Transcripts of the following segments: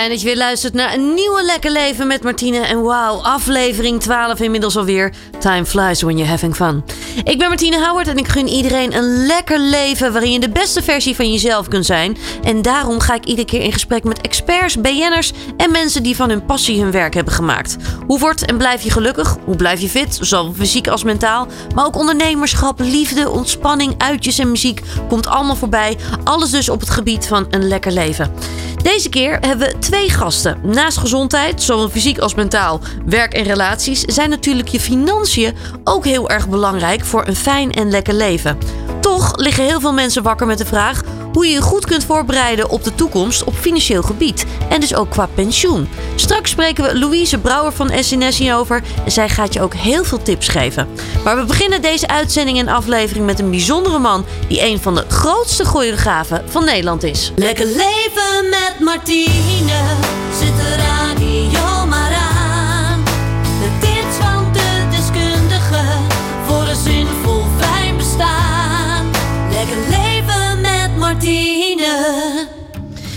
Fijn dat je weer luistert naar een nieuwe Lekker Leven met Martine. En wauw, aflevering 12 inmiddels alweer. Time flies when you're having fun. Ik ben Martine Howard en ik gun iedereen een lekker leven... waarin je de beste versie van jezelf kunt zijn. En daarom ga ik iedere keer in gesprek met experts, BN'ers... en mensen die van hun passie hun werk hebben gemaakt. Hoe wordt en blijf je gelukkig? Hoe blijf je fit? Zowel fysiek als mentaal. Maar ook ondernemerschap, liefde, ontspanning, uitjes en muziek... komt allemaal voorbij. Alles dus op het gebied van een lekker leven. Deze keer hebben we twee gasten. Naast gezondheid, zowel fysiek als mentaal, werk en relaties, zijn natuurlijk je financiën ook heel erg belangrijk voor een fijn en lekker leven. Toch liggen heel veel mensen wakker met de vraag hoe je je goed kunt voorbereiden op de toekomst op financieel gebied. En dus ook qua pensioen. Straks spreken we Louise Brouwer van SNS hierover en zij gaat je ook heel veel tips geven. Maar we beginnen deze uitzending en aflevering met een bijzondere man die een van de grootste choreografen van Nederland is. Lekker leven met Martine, zit de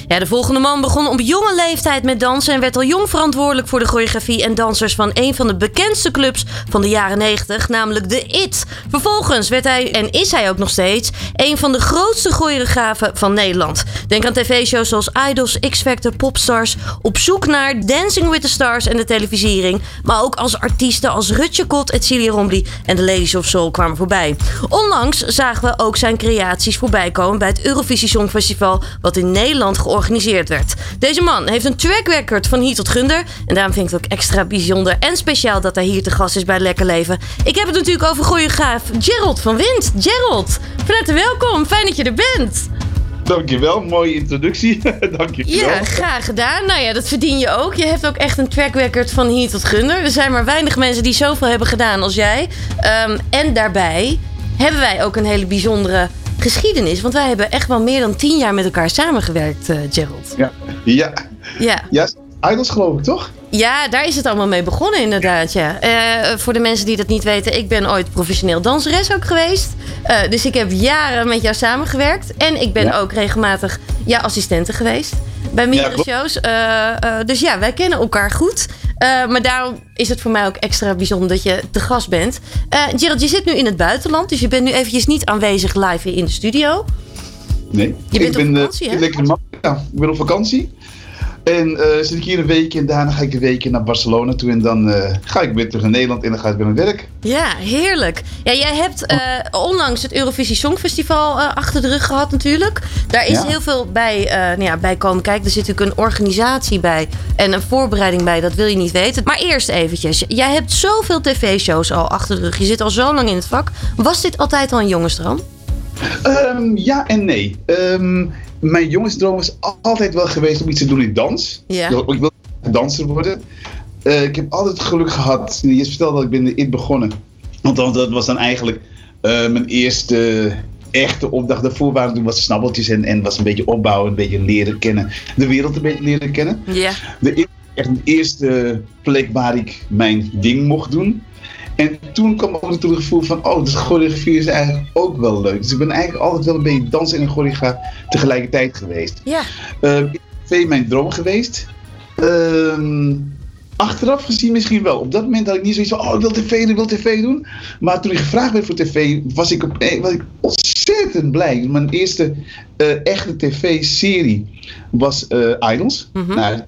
Ja, de volgende man begon op jonge leeftijd met dansen en werd al jong verantwoordelijk voor de choreografie en dansers van een van de bekendste clubs van de jaren 90, namelijk de IT. Vervolgens werd hij, en is hij ook nog steeds, een van de grootste choreografen van Nederland. Denk aan tv-shows zoals Idols, X-Factor, Popstars, op zoek naar Dancing with the Stars en de televisiering, maar ook als artiesten als Rutje Kot, Celia Rombly en de Ladies of Soul kwamen voorbij. Onlangs zagen we ook zijn creaties voorbij komen bij het Eurovisie Songfestival, wat in Nederland georganiseerd werd. Deze man heeft een track record van hier tot gunder. En daarom vind ik het ook extra bijzonder en speciaal dat hij hier te gast is bij Lekker Leven. Ik heb het natuurlijk over choreograaf Gerald van Wind. Gerald, van harte welkom. Fijn dat je er bent. Dankjewel, mooie introductie. Dankjewel. Ja, graag gedaan. Nou ja, dat verdien je ook. Je hebt ook echt een track record van hier tot gunder. Er zijn maar weinig mensen die zoveel hebben gedaan als jij. Ehm, en daarbij hebben wij ook een hele bijzondere geschiedenis. Want wij hebben echt wel meer dan tien jaar met elkaar samengewerkt, uh, Gerald. Ja. Ja. Ja. ja. Idols geloof ik, toch? Ja, daar is het allemaal mee begonnen inderdaad, ja. Uh, voor de mensen die dat niet weten, ik ben ooit professioneel danseres ook geweest. Uh, dus ik heb jaren met jou samengewerkt. En ik ben ja. ook regelmatig jouw assistente geweest. Bij meerdere ja, shows. Uh, dus ja, wij kennen elkaar goed. maar daarom is het voor mij ook extra bijzonder dat je te gast bent. Gerald, je zit nu in het buitenland. Dus je bent nu eventjes niet aanwezig live in de studio. Nee, je bent ik op ben, vakantie, hè? lekker ja, ik ben op vakantie. En uh, zit ik hier een weekje en daarna ga ik een weekje naar Barcelona toe. En dan uh, ga ik weer terug naar Nederland en dan ga ik weer mijn werk. Ja, heerlijk. Ja, jij hebt uh, onlangs het Eurovisie Songfestival achter de rug gehad natuurlijk. Daar is Ja. heel veel bij, nou ja, bij komen kijken. Er zit natuurlijk een organisatie bij en een voorbereiding bij. Dat wil je niet weten. Maar eerst eventjes. Jij hebt zoveel tv-shows al achter de rug. Je zit al zo lang in het vak. Was dit altijd al een jongensdroom? Um, ja en nee. Um, mijn jongensdroom is altijd wel geweest om iets te doen in dans. Ja. Ik wil danser worden. Uh, ik heb altijd geluk gehad. Je vertelde dat ik ben in IT begonnen. Want dat was dan eigenlijk uh, mijn eerste echte opdracht. Daarvoor waren toen wat snabbeltjes en, en was een beetje opbouwen, een beetje leren kennen. De wereld een beetje leren kennen. Ja. De, echt de eerste plek waar ik mijn ding mocht doen. En toen kwam ook het gevoel van, oh, dus choreografie is eigenlijk ook wel leuk. Dus ik ben eigenlijk altijd wel een beetje dansen en choreograaf tegelijkertijd geweest. Ja. Uh, TV mijn droom geweest. Uh, achteraf gezien misschien wel. Op dat moment had ik niet zoiets van, oh, ik wil tv doen, ik wil tv doen. Maar toen ik gevraagd werd voor tv, was ik, op, was ik ontzettend blij. Mijn eerste uh, echte tv-serie was uh, Idols. Mm -hmm. nou,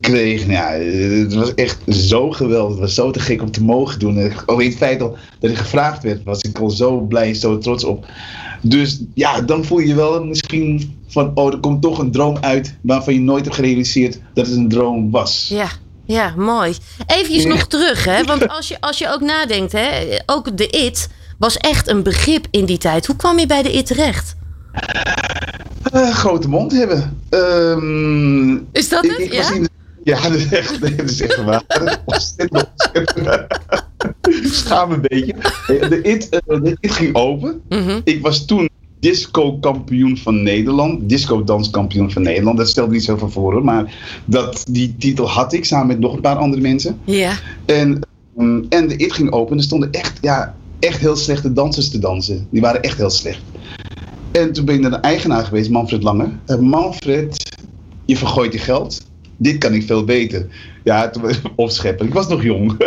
kreeg. Nou, het was echt zo geweldig. Het was zo te gek om te mogen doen. In het feit al dat ik gevraagd werd, was ik al zo blij, zo trots op. Dus ja, dan voel je je wel misschien van, oh, er komt toch een droom uit waarvan je nooit hebt gerealiseerd dat het een droom was. Ja. Ja, mooi. Even nog terug, hè? Want als je, als je ook nadenkt, hè? ook de IT was echt een begrip in die tijd. Hoe kwam je bij de IT terecht? Uh, grote mond hebben. Um, is dat het? Ik, ik ja? In, ja, dat is echt, dat is echt waar. Schaam een beetje. De IT, uh, de IT ging open. Mm -hmm. Ik was toen disco-kampioen van Nederland. Disco-danskampioen van Nederland. Dat stelde niet zoveel voor, hoor. Maar dat, die titel had ik samen met nog een paar andere mensen. Ja. En, um, en de IT ging open. Er stonden echt, ja, echt heel slechte dansers te dansen. Die waren echt heel slecht. En toen ben ik naar de eigenaar geweest, Manfred Lange. Uh, Manfred, je vergooit je geld. Dit kan ik veel beter. Ja, toen opscheppen. Ik was nog jong.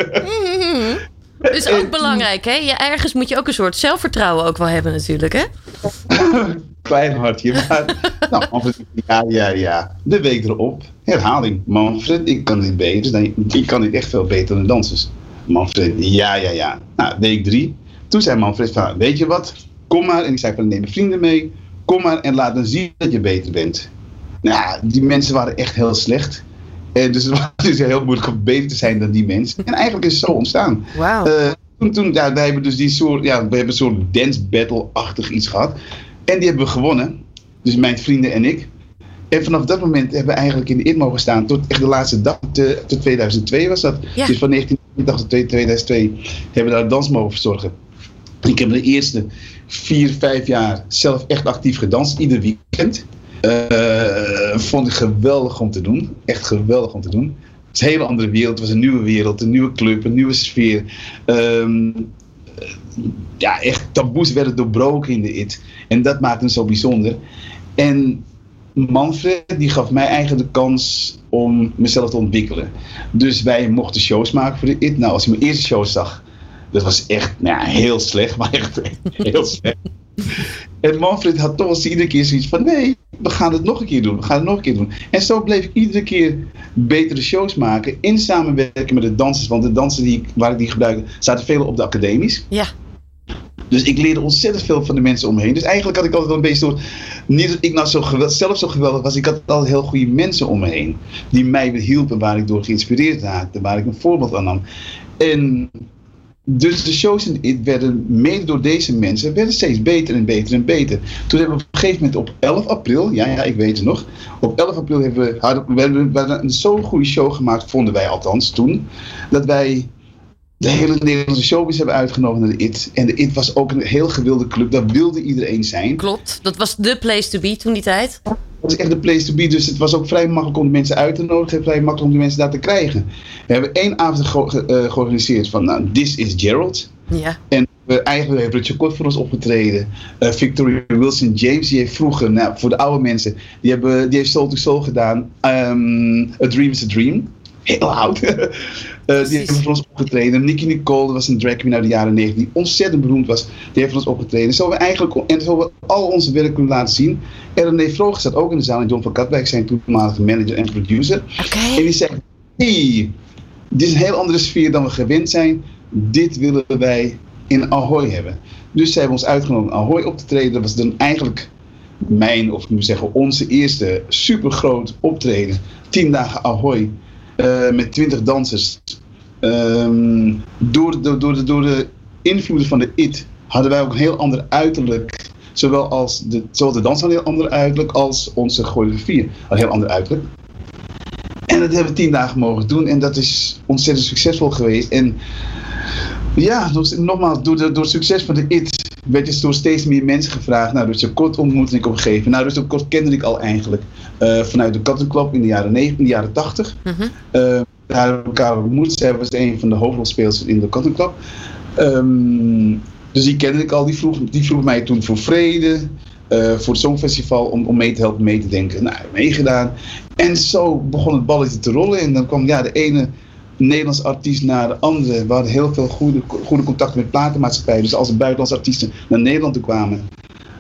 Mhm. Is ook belangrijk, hè? Ja, ergens moet je ook een soort zelfvertrouwen ook wel hebben natuurlijk, hè? Klein hartje, maar... nou, Manfred, ja, ja, ja. De week erop, herhaling. Manfred, ik kan dit beter. Dan, ik kan dit echt veel beter dan dansers. Manfred, ja, ja, ja. Nou, week drie. Toen zei Manfred van, weet je wat? Kom maar. En ik zei van, neem vrienden mee. Kom maar en laat dan zien dat je beter bent. Nou, die mensen waren echt heel slecht. En dus het was dus heel moeilijk om beter te zijn dan die mensen. En eigenlijk is het zo ontstaan. Wauw. Uh, toen, toen ja, wij hebben dus die soort, ja, we hebben een soort dance battle-achtig iets gehad. En die hebben we gewonnen. Dus mijn vrienden en ik. En vanaf dat moment hebben we eigenlijk in de IT mogen staan tot echt de laatste dag, tot 2002 was dat. Ja. Dus van 1980 tot 2002 hebben we daar dans mogen verzorgen. Ik heb de eerste vier, vijf jaar zelf echt actief gedanst, ieder weekend. Uh, vond ik geweldig om te doen. Echt geweldig om te doen. Het is een hele andere wereld. Het was een nieuwe wereld, een nieuwe club, een nieuwe sfeer. Um, ja, echt taboes werden doorbroken in de IT. En dat maakte het zo bijzonder. En Manfred die gaf mij eigenlijk de kans om mezelf te ontwikkelen. Dus wij mochten shows maken voor de IT. Nou, als je mijn eerste show zag, dat was echt nou ja, heel slecht, maar echt heel slecht. En Manfred had toch eens iedere keer zoiets van: nee, we gaan het nog een keer doen. We gaan het nog een keer doen. En zo bleef ik iedere keer betere shows maken. In samenwerking met de dansers. Want de dansers die, waar ik die gebruikte, zaten veel op de academies. Ja. Dus ik leerde ontzettend veel van de mensen om me heen. Dus eigenlijk had ik altijd wel een beetje door. Niet dat ik nou zo zelf zo geweldig was. Ik had altijd heel goede mensen om me heen. Die mij hielpen, waar ik door geïnspireerd raakte. Waar ik een voorbeeld aan nam. En dus de shows werden mede door deze mensen werden steeds beter en beter en beter. Toen hebben we op een gegeven moment op 11 april, ja, ja ik weet het nog. Op 11 april hebben we, hadden, we een zo'n goede show gemaakt, vonden wij althans toen. Dat wij de hele Nederlandse showbiz hebben uitgenodigd naar de IT. En de IT was ook een heel gewilde club, daar wilde iedereen zijn. Klopt, dat was de place to be toen die tijd. Dat was echt de place to be, dus het was ook vrij makkelijk om de mensen uit te nodigen. Vrij makkelijk om de mensen daar te krijgen. We hebben één avond ge uh, georganiseerd van, nou, This is Gerald. Ja. En we, eigenlijk heeft Richard Kort voor ons opgetreden. Uh, Victoria Wilson James, die heeft vroeger, nou, voor de oude mensen, die, hebben, die heeft Soul to Soul gedaan. Um, a Dream is a Dream. Heel oud. uh, die heeft voor ons opgetreden. Nicky Nicole, dat was een drag queen uit de jaren 90 die ontzettend beroemd was. Die heeft voor ons opgetreden. Zo we eigenlijk, en zo we al onze werk kunnen laten zien. En René Vroger staat ook in de zaal. En John van Katwijk, zijn toenmalige manager en producer. Okay. En die zegt, hey, dit is een heel andere sfeer dan we gewend zijn. Dit willen wij in Ahoy hebben. Dus ze hebben ons uitgenodigd in Ahoy op te treden. Dat was dan eigenlijk mijn, of ik moet zeggen, onze eerste supergroot optreden. Tien dagen Ahoy. Uh, met twintig dansers. Um, door, door, door, de, door de invloeden van de IT hadden wij ook een heel ander uiterlijk. Zowel, als de, zowel de dans had een heel ander uiterlijk als onze choreografie een heel ander uiterlijk. En dat hebben we tien dagen mogen doen en dat is ontzettend succesvol geweest. En ja, nogmaals, door, de, door het succes van de IT werd dus door steeds meer mensen gevraagd. Nou, Richard Kort ontmoette ik op een gegeven moment. Nou, Kort kende ik al eigenlijk uh, vanuit de Club in de jaren 90, in de jaren 80. Mm -hmm. uh, daar hebben we elkaar ontmoet. Zij was een van de hoofdrolspelers in de Club. Um, dus die kende ik al. Die vroeg, die vroeg mij toen voor vrede. Uh, voor het Songfestival om, om mee te helpen, mee te denken. Nou, meegedaan. En zo begon het balletje te rollen. En dan kwam ja, de ene Nederlands artiest naar de andere. We hadden heel veel goede, goede contacten met platenmaatschappijen. Dus als er buitenlandse artiesten naar Nederland kwamen,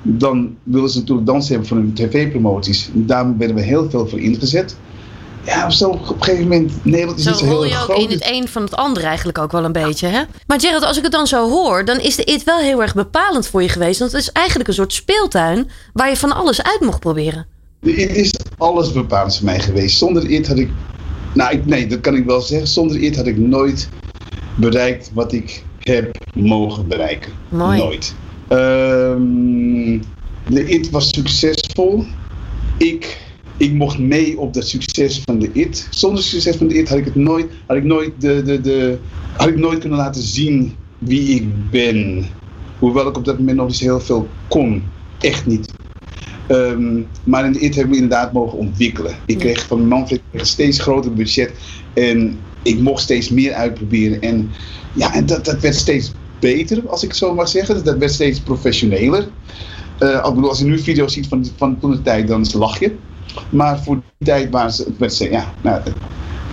dan wilden ze natuurlijk dansen hebben voor hun tv-promoties. Daar werden we heel veel voor ingezet. Ja, zo op een gegeven moment, Nederland is zo niet zo heel rol je groot. ook in het een van het ander eigenlijk ook wel een beetje, hè? Maar Gerald, als ik het dan zo hoor, dan is de IT wel heel erg bepalend voor je geweest. Want het is eigenlijk een soort speeltuin waar je van alles uit mocht proberen. De IT is alles bepalend voor mij geweest. Zonder IT had ik nou, ik, nee, dat kan ik wel zeggen. Zonder IT had ik nooit bereikt wat ik heb mogen bereiken. Mooi. Nooit. Um, de IT was succesvol. Ik, ik mocht mee op dat succes van de IT. Zonder het succes van de IT had ik het nooit, had ik nooit, de, de, de, had ik nooit kunnen laten zien wie ik ben. Hoewel ik op dat moment nog niet heel veel kon. Echt niet. Um, maar in de we inderdaad mogen ontwikkelen. Ik kreeg van Manfred een steeds groter budget en ik mocht steeds meer uitproberen. En ja, en dat, dat werd steeds beter, als ik het zo mag zeggen. Dat werd steeds professioneler. Uh, ik bedoel, als je nu video's ziet van, van toen de tijd, dan lach je. Maar voor die tijd waren ze, werd ze ja, nou,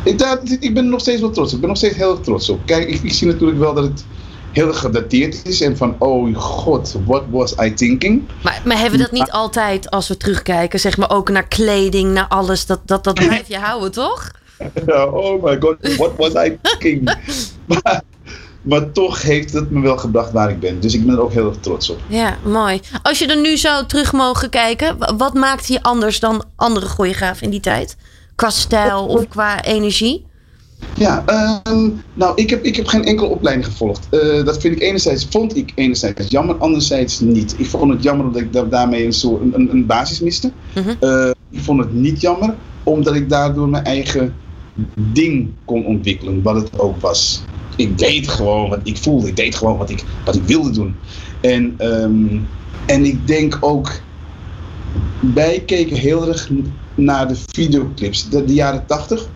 ik, daar, ik ben nog steeds wel trots. Ik ben nog steeds heel trots op. Kijk, ik, ik zie natuurlijk wel dat het heel gedateerd is. En van, oh god, what was I thinking? Maar, maar hebben we dat niet altijd als we terugkijken? Zeg maar ook naar kleding, naar alles. Dat, dat, dat blijf je houden, toch? oh my god, what was I thinking? maar, maar toch heeft het me wel gebracht waar ik ben. Dus ik ben er ook heel erg trots op. Ja, mooi. Als je er nu zou terug mogen kijken, wat maakte je anders dan andere choreografen in die tijd? Qua stijl of qua energie? Ja, uh, nou, ik heb, ik heb geen enkele opleiding gevolgd. Uh, dat vind ik enerzijds, vond ik enerzijds jammer, anderzijds niet. Ik vond het jammer dat ik daarmee een, soort, een, een basis miste. -huh. uh, ik vond het niet jammer, omdat ik daardoor mijn eigen ding kon ontwikkelen, wat het ook was. Ik deed gewoon wat ik voelde, ik deed gewoon wat ik, wat ik wilde doen. En, um, en ik denk ook, wij keken heel erg naar de videoclips, de, de jaren 80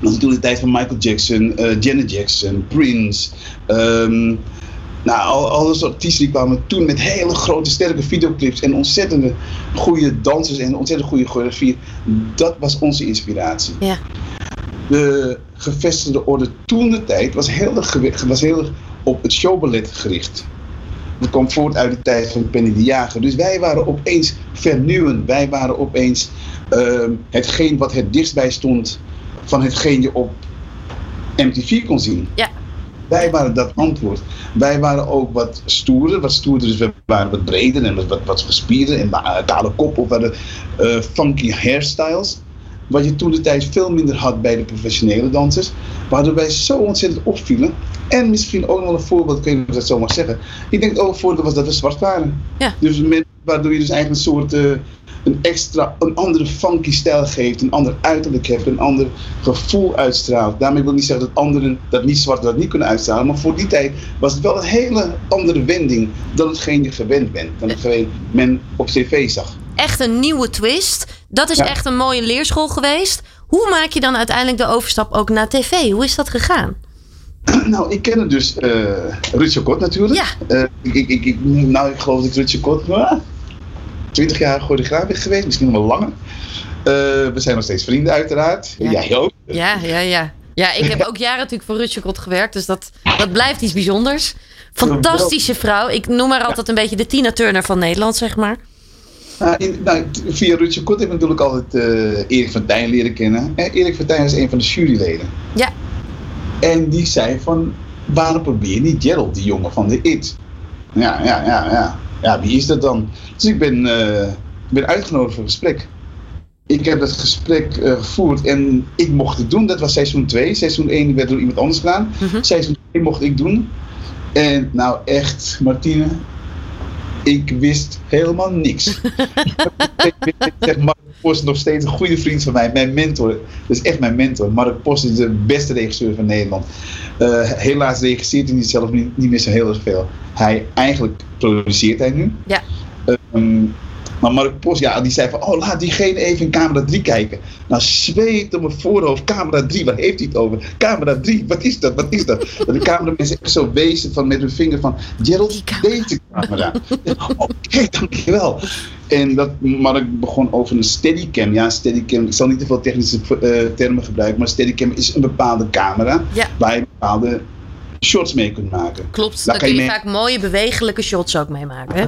dat was toen de tijd van Michael Jackson, uh, Janet Jackson, Prince. Um, nou, al, al dat artiesten die kwamen toen met hele grote, sterke videoclips en ontzettende goede dansers en ontzettend goede choreografie. Dat was onze inspiratie. Ja. De gevestigde orde toen de tijd was heel erg, was heel erg op het showballet gericht. Dat kwam voort uit de tijd van Penny de Jager. Dus wij waren opeens vernieuwend. Wij waren opeens uh, hetgeen wat het dichtstbij stond van hetgeen je op MTV kon zien. Ja. Wij waren dat antwoord. Wij waren ook wat stoerder, wat stoerder, dus we waren wat breder en wat, wat gespierder en kale kop of hadden uh, funky hairstyles. Wat je toen de tijd veel minder had bij de professionele dansers. Waardoor wij zo ontzettend opvielen. En misschien ook nog een voorbeeld, ik weet niet of ik dat zo mag zeggen. Ik denk ook een voorbeeld was dat we zwart waren. Ja. Dus met, waardoor je dus eigenlijk een soort uh, een extra, een andere funky stijl geeft, een ander uiterlijk heeft, een ander gevoel uitstraalt. Daarmee wil ik niet zeggen dat anderen dat niet zwart dat niet kunnen uitstralen, maar voor die tijd was het wel een hele andere wending dan hetgeen je gewend bent, dan hetgeen men op tv zag. Echt een nieuwe twist. Dat is ja. echt een mooie leerschool geweest. Hoe maak je dan uiteindelijk de overstap ook naar tv? Hoe is dat gegaan? Nou, ik ken dus uh, Rutje Kot natuurlijk. Ja. Uh, ik, ik, ik, nou, ik geloof dat ik Rutje Kot... Uh, 20 jaar choreograaf ben geweest, misschien nog wel langer. Uh, we zijn nog steeds vrienden uiteraard. Ja. Jij ook. Ja, ja, ja. Ja, ik heb ook jaren natuurlijk voor Rutje Kot gewerkt, dus dat, dat blijft iets bijzonders. Fantastische vrouw. Ik noem haar altijd een beetje de Tina Turner van Nederland, zeg maar. Uh, in, nou, via Rutje Kot heb ik natuurlijk altijd uh, Erik van Tijn leren kennen. En Erik van Tijn is een van de juryleden. Ja. En die zei van, waarom probeer je niet Gerald, die jongen van de IT? Ja, ja, ja, ja. Ja, wie is dat dan? Dus ik ben, uh, ben uitgenodigd voor een gesprek. Ik heb dat gesprek uh, gevoerd en ik mocht het doen. Dat was seizoen 2. Seizoen 1 werd door iemand anders gedaan. Mhm. Mm -hmm. Seizoen 2 mocht ik doen. En nou echt, Martine, ik wist helemaal niks. Mark Post nog steeds een goede vriend van mij, mijn mentor. Dat is echt mijn mentor. Mark Post is de beste regisseur van Nederland. Uh, helaas regisseert hij niet zelf niet, niet meer zo heel erg veel. Hij eigenlijk produceert hij nu. Ja. Um, maar Mark Post, ja, die zei van, oh, laat diegene even in camera 3 kijken. Nou, zweet op mijn voorhoofd, camera 3, waar heeft hij het over? Camera 3, wat is dat, wat is dat? Dat de cameramensen echt zo wezen van met hun vinger van, Gerald, deze camera. Oké, okay, dankjewel. En dat Mark begon over een steadicam. Ja, steadicam, ik zal niet te veel technische uh, termen gebruiken, maar steadicam is een bepaalde camera ja. waar je bepaalde shots mee kunt maken. Klopt, daar, kun je, mee... vaak mooie bewegelijke shots ook mee maken. Hè?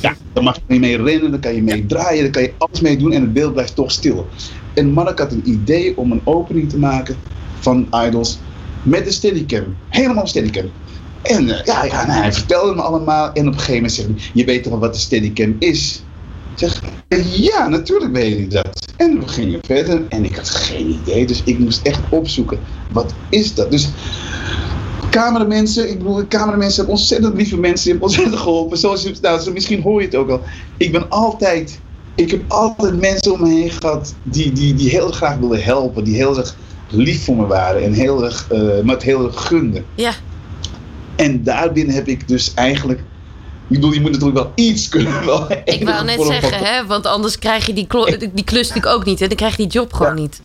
Ja, daar mag je mee rennen, daar kan je mee draaien, daar kan je alles mee doen en het beeld blijft toch stil. En Mark had een idee om een opening te maken van Idols met een steadicam. Helemaal steadicam. En uh, ja, ja nou, hij vertelde me allemaal en op een gegeven moment zei hij, je weet toch wel wat de steadicam is? Ik zeg, ja, natuurlijk weet ik dat. En we gingen verder en ik had geen idee, dus ik moest echt opzoeken, wat is dat? Dus cameramensen, ik bedoel, cameramensen hebben ontzettend lieve mensen, die hebben ontzettend geholpen. Zoals, nou, zo, misschien hoor je het ook al. Ik ben altijd, ik heb altijd mensen om me heen gehad die, die, die heel graag wilden helpen, die heel erg lief voor me waren en heel erg, uh, met heel erg gunden. Ja. En daarbinnen heb ik dus eigenlijk ik bedoel, je moet natuurlijk wel iets kunnen. Wel ik wou net zeggen, hè, want anders krijg je die, die klus natuurlijk ook niet. Hè? Dan krijg je die job gewoon ja. niet.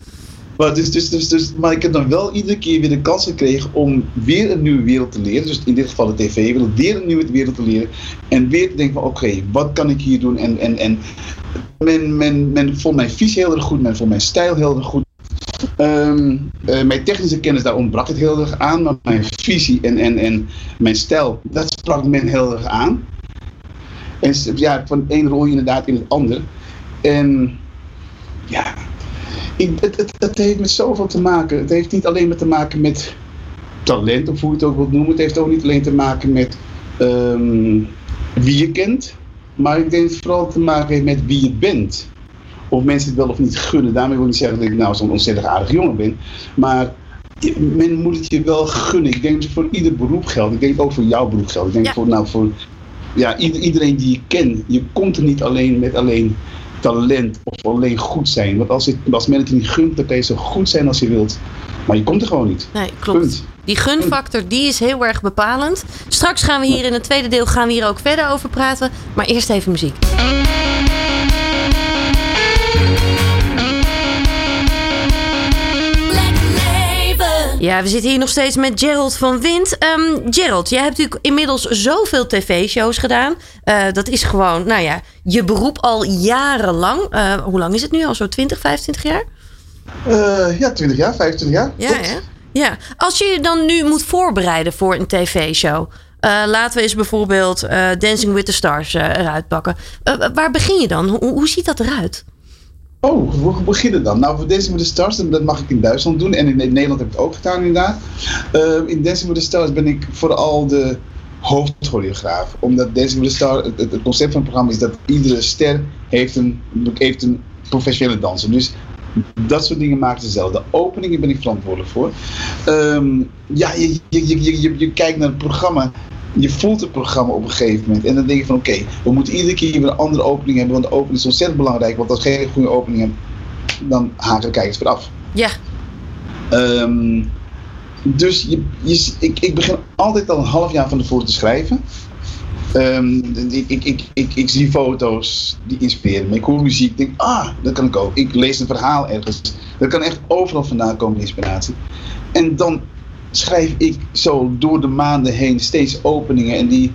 Maar, dus, dus, dus, maar ik heb dan wel iedere keer weer de kans gekregen om weer een nieuwe wereld te leren. Dus in dit geval de tv-wereld, weer een nieuwe wereld te leren. En weer te denken van oké, wat kan ik hier doen? En, en, en men, men, men vond mijn visie heel erg goed, men vond mijn stijl heel erg goed. Ehm, eh, mijn technische kennis, daar ontbrak het heel erg aan. Maar mijn visie en, en, en mijn stijl, dat sprak men heel erg aan. En ja, van één rol inderdaad in het ander. En ja, ik, het, het, het heeft met zoveel te maken. Het heeft niet alleen met te maken met talent, of hoe je het ook wilt noemen. Het heeft ook niet alleen te maken met ehm, wie je kent. Maar ik denk dat het vooral te maken heeft met wie je bent. Of mensen het wel of niet gunnen. Daarmee wil ik niet zeggen dat ik nou zo'n ontzettend aardig jongen ben. Maar men moet het je wel gunnen. Ik denk dat het voor ieder beroep geldt. Ik denk ook voor jouw beroep geldt. Ik denk Ja. voor, nou, voor ja, ieder- iedereen die je kent. Je komt er niet alleen met alleen talent of alleen goed zijn. Want als, het, als men het niet gunt, dan kan je zo goed zijn als je wilt. Maar je komt er gewoon niet. Nee, klopt. Punt. Die gunfactor die is heel erg bepalend. Straks gaan we hier in het tweede deel gaan we hier ook verder over praten. Maar eerst even muziek. Ja, we zitten hier nog steeds met Gerald van Wind. Ehm, Gerald, jij hebt natuurlijk inmiddels zoveel tv-shows gedaan. Eh, dat is gewoon, nou ja, je beroep al jarenlang. Eh, hoe lang is het nu al? Zo 20, 25 jaar? Ja, 20 jaar, 25 jaar. Ja, hè? ja. Als je je dan nu moet voorbereiden voor een tv-show. eh, laten we eens bijvoorbeeld Dancing with the Stars eruit pakken. Waar begin je dan? Hoe, hoe ziet dat eruit? Oh, hoe beginnen dan? Nou, voor Dancing with the Stars, dat mag ik in Duitsland doen. En in Nederland heb ik het ook gedaan inderdaad. Eh, in Dancing with the Stars ben ik vooral de hoofdchoreograaf. Omdat Dancing with the Stars, het, concept van het programma is dat iedere ster heeft een, heeft een professionele danser. Dus dat soort dingen maken ze zelf. De openingen ben ik verantwoordelijk voor. Ehm, ja, je, je, je, je kijkt naar het programma. Je voelt het programma op een gegeven moment. En dan denk je van oké, we moeten iedere keer weer een andere opening hebben. Want de opening is ontzettend belangrijk. Want als je geen goede opening hebt, dan haken kijkers weer af. Ja, Ehm, dus je, je, ik, ik begin altijd al een half jaar van tevoren te schrijven. Ehm, ik, ik, ik, ik, ik zie foto's die inspireren me. Ik hoor muziek, ik denk, ah, dat kan ik ook. Ik lees een verhaal ergens. Dat kan echt overal vandaan komen, die inspiratie. En dan schrijf ik zo door de maanden heen steeds openingen en die,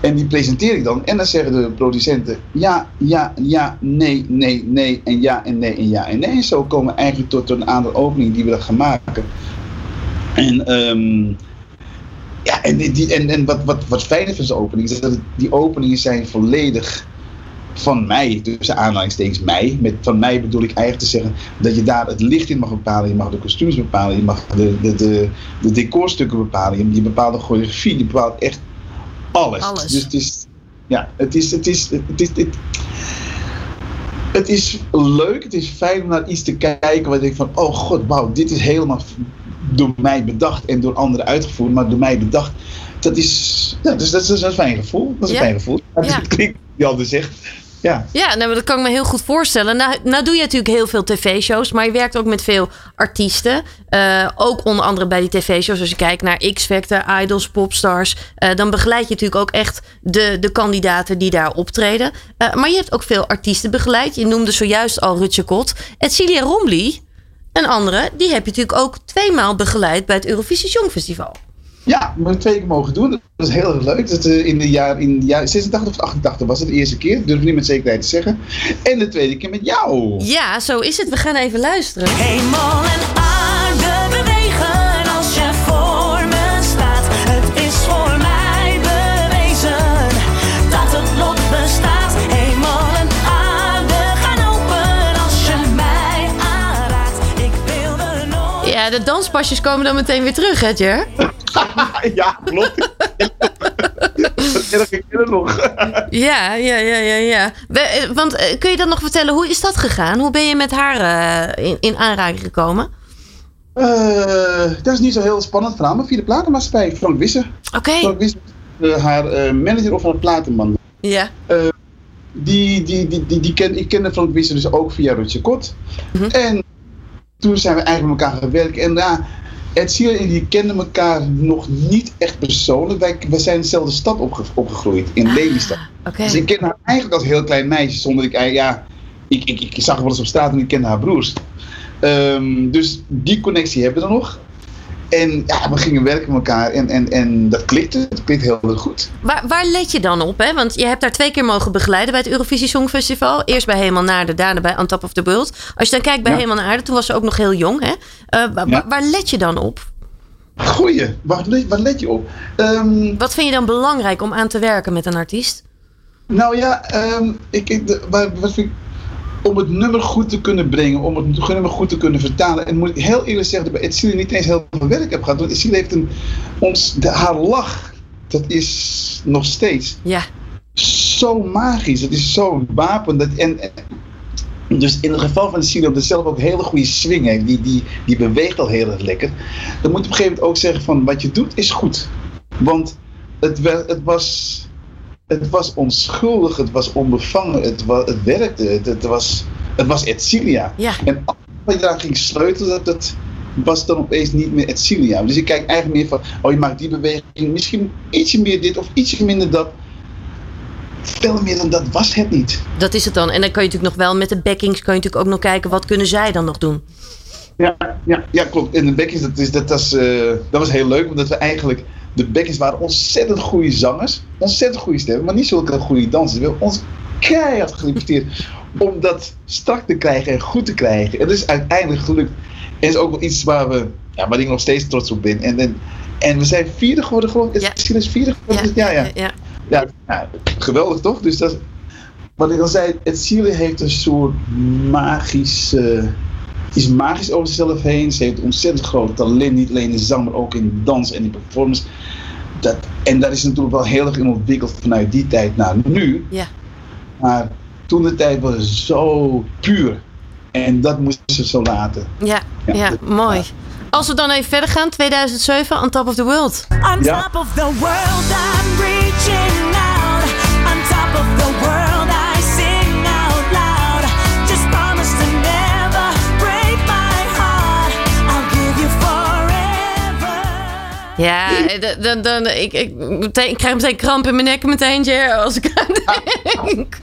en die presenteer ik dan. En dan zeggen de producenten ja, ja, ja, nee, nee, nee en ja en nee en ja en nee. En zo komen we eigenlijk tot een aantal openingen die we dan gaan maken. En, ehm, ja, en, die, en, en wat, wat, wat fijn is van zo'n opening is dat die openingen zijn volledig van mij, tussen aanhalingstekens mij. Met van mij bedoel ik eigenlijk te zeggen dat je daar het licht in mag bepalen, je mag de kostuums bepalen, je mag de, de, de, de decorstukken bepalen, je, je bepaalt de choreografie, je bepaalt echt alles. Alles. Dus het is, ja, het is, het is, het is, het, het is leuk, het is fijn om naar iets te kijken waar je denkt van, oh god, wauw, dit is helemaal door mij bedacht en door anderen uitgevoerd, maar door mij bedacht. Dat is, ja, dus dat is, dat is een fijn gevoel. Dat is Ja. een fijn gevoel. Ja. Het klinkt, die altijd zegt. Ja. ja nou, dat kan ik me heel goed voorstellen. Nou, nou doe je natuurlijk heel veel tv-shows, maar je werkt ook met veel artiesten. Eh, ook onder andere bij die tv-shows. Als je kijkt naar X-Factor, Idols, Popstars. eh, dan begeleid je natuurlijk ook echt de, de kandidaten die daar optreden. Eh, maar je hebt ook veel artiesten begeleid. Je noemde zojuist al Rutje Kot. Celia Rombly, een andere, die heb je natuurlijk ook tweemaal begeleid bij het Eurovisie Songfestival. Ja, hebben twee keer mogen doen. Dat is heel erg leuk. Dat, eh, in de jaar, in de jaar 86 of 88 was het de eerste keer. Durf ik niet met zekerheid te zeggen. En de tweede keer met jou. Ja, zo is het. We gaan even luisteren. Hemel en aarde bewegen als je voor me staat. Het is voor mij bewezen dat het lot bestaat. Hemel en aarde gaan open als je mij aanraakt. Ik wilde nooit. Ja, de danspasjes komen dan meteen weer terug, hè, Jer? ja, klopt. Ik ken het nog. Ja, ja, ja, ja, ja. Eh, want eh, kun je dan nog vertellen, hoe is dat gegaan? Hoe ben je met haar eh, in, in aanraking gekomen? Eh, dat is niet zo heel spannend verhaal, maar via de platenmaatschappij. Frank Visser. Oké. Frank Visser, eh, haar manager of van een platenman. Ja. Die, die, die, die, die ken, ik kende Frank Visser dus ook via Rutje Kot. Mhm. En toen zijn we eigenlijk met elkaar gaan werken. En ja, Ed Sheeran en die kenden elkaar nog niet echt persoonlijk. Wij, wij zijn in dezelfde stad opge, opgegroeid, in Lelystad. Oké. Dus ik ken haar eigenlijk als heel klein meisje, zonder ik, ja, ik, ik, ik zag haar wel eens op straat en ik kende haar broers. Ehm, dus die connectie hebben we dan nog. En ja, we gingen werken met elkaar en, en, en dat klikte. Het klikte heel erg goed. Waar, waar let je dan op? Hè? Want je hebt daar twee keer mogen begeleiden bij het Eurovisie Songfestival. Eerst bij Helemaal naar de daarna bij On Top of the World. Als je dan kijkt bij Ja. Helemaal naar Aarde, toen was ze ook nog heel jong. Hè? Eh, wa- Ja. wa- Waar let je dan op? Goeie, waar let, waar let je op? Ehm, Wat vind je dan belangrijk om aan te werken met een artiest? Nou ja, ehm, ik, ik, de- waar- wat vind ik, om het nummer goed te kunnen brengen, om het nummer goed te kunnen vertalen. En moet ik heel eerlijk zeggen, dat bij Etsy niet eens heel veel werk heb gehad. Want Etsy heeft een, ons, de, haar lach, dat is nog steeds Ja, zo magisch. Het is zo'n wapen. Dat, en, en- dus in het geval van Cecile, dat zelf ook een hele goede swing heeft. Die, die, die beweegt al heel erg lekker. Dan moet je op een gegeven moment ook zeggen van wat je doet is goed. Want het, het, was, het was onschuldig, het was onbevangen, het, wa- het werkte. Het, het was, het was Etcilia. ja. En als je daar ging sleutelen, dat, dat was dan opeens niet meer Etcilia. Dus ik kijk eigenlijk meer van, oh je maakt die beweging, misschien ietsje meer dit of ietsje minder dat. Veel meer dan dat was het niet. Dat is het dan. En dan kan je natuurlijk nog wel met de backings kan je natuurlijk ook nog kijken wat kunnen zij dan nog doen. Ja, ja, ja klopt. En de backings, dat, is, dat, was, eh, dat was heel leuk, omdat we eigenlijk... De backings waren ontzettend goede zangers. Ontzettend goede stemmen, maar niet zulke goede dansers. We hebben ons keihard gelimiteerd om dat strak te krijgen en goed te krijgen. En dat is uiteindelijk gelukt. En is ook wel iets waar, we, ja, waar ik nog steeds trots op ben. En, en, en we zijn vierde geworden, geloof ik. Ja. Misschien is vierde geworden. Ja, ja. ja. Ja, geweldig toch? Dus dat, wat ik al zei, het zielen heeft een soort magisch, eh, is magisch over zichzelf heen. Ze heeft ontzettend groot talent, niet alleen in zang, maar ook in dans en in performance. Dat, en dat is natuurlijk wel heel erg in ontwikkeld vanuit die tijd naar nu. Ja. Maar toen de tijd was het zo puur. En dat moesten ze zo laten. Ja, Ja. ja, mooi. Als we dan even verder gaan, 2007, On Top of the World. On Ja. top of the world, I'm reaching Ja, dan, dan, ik, ik, meteen, ik krijg meteen kramp in mijn nek meteen, Jer, als ik aan denk.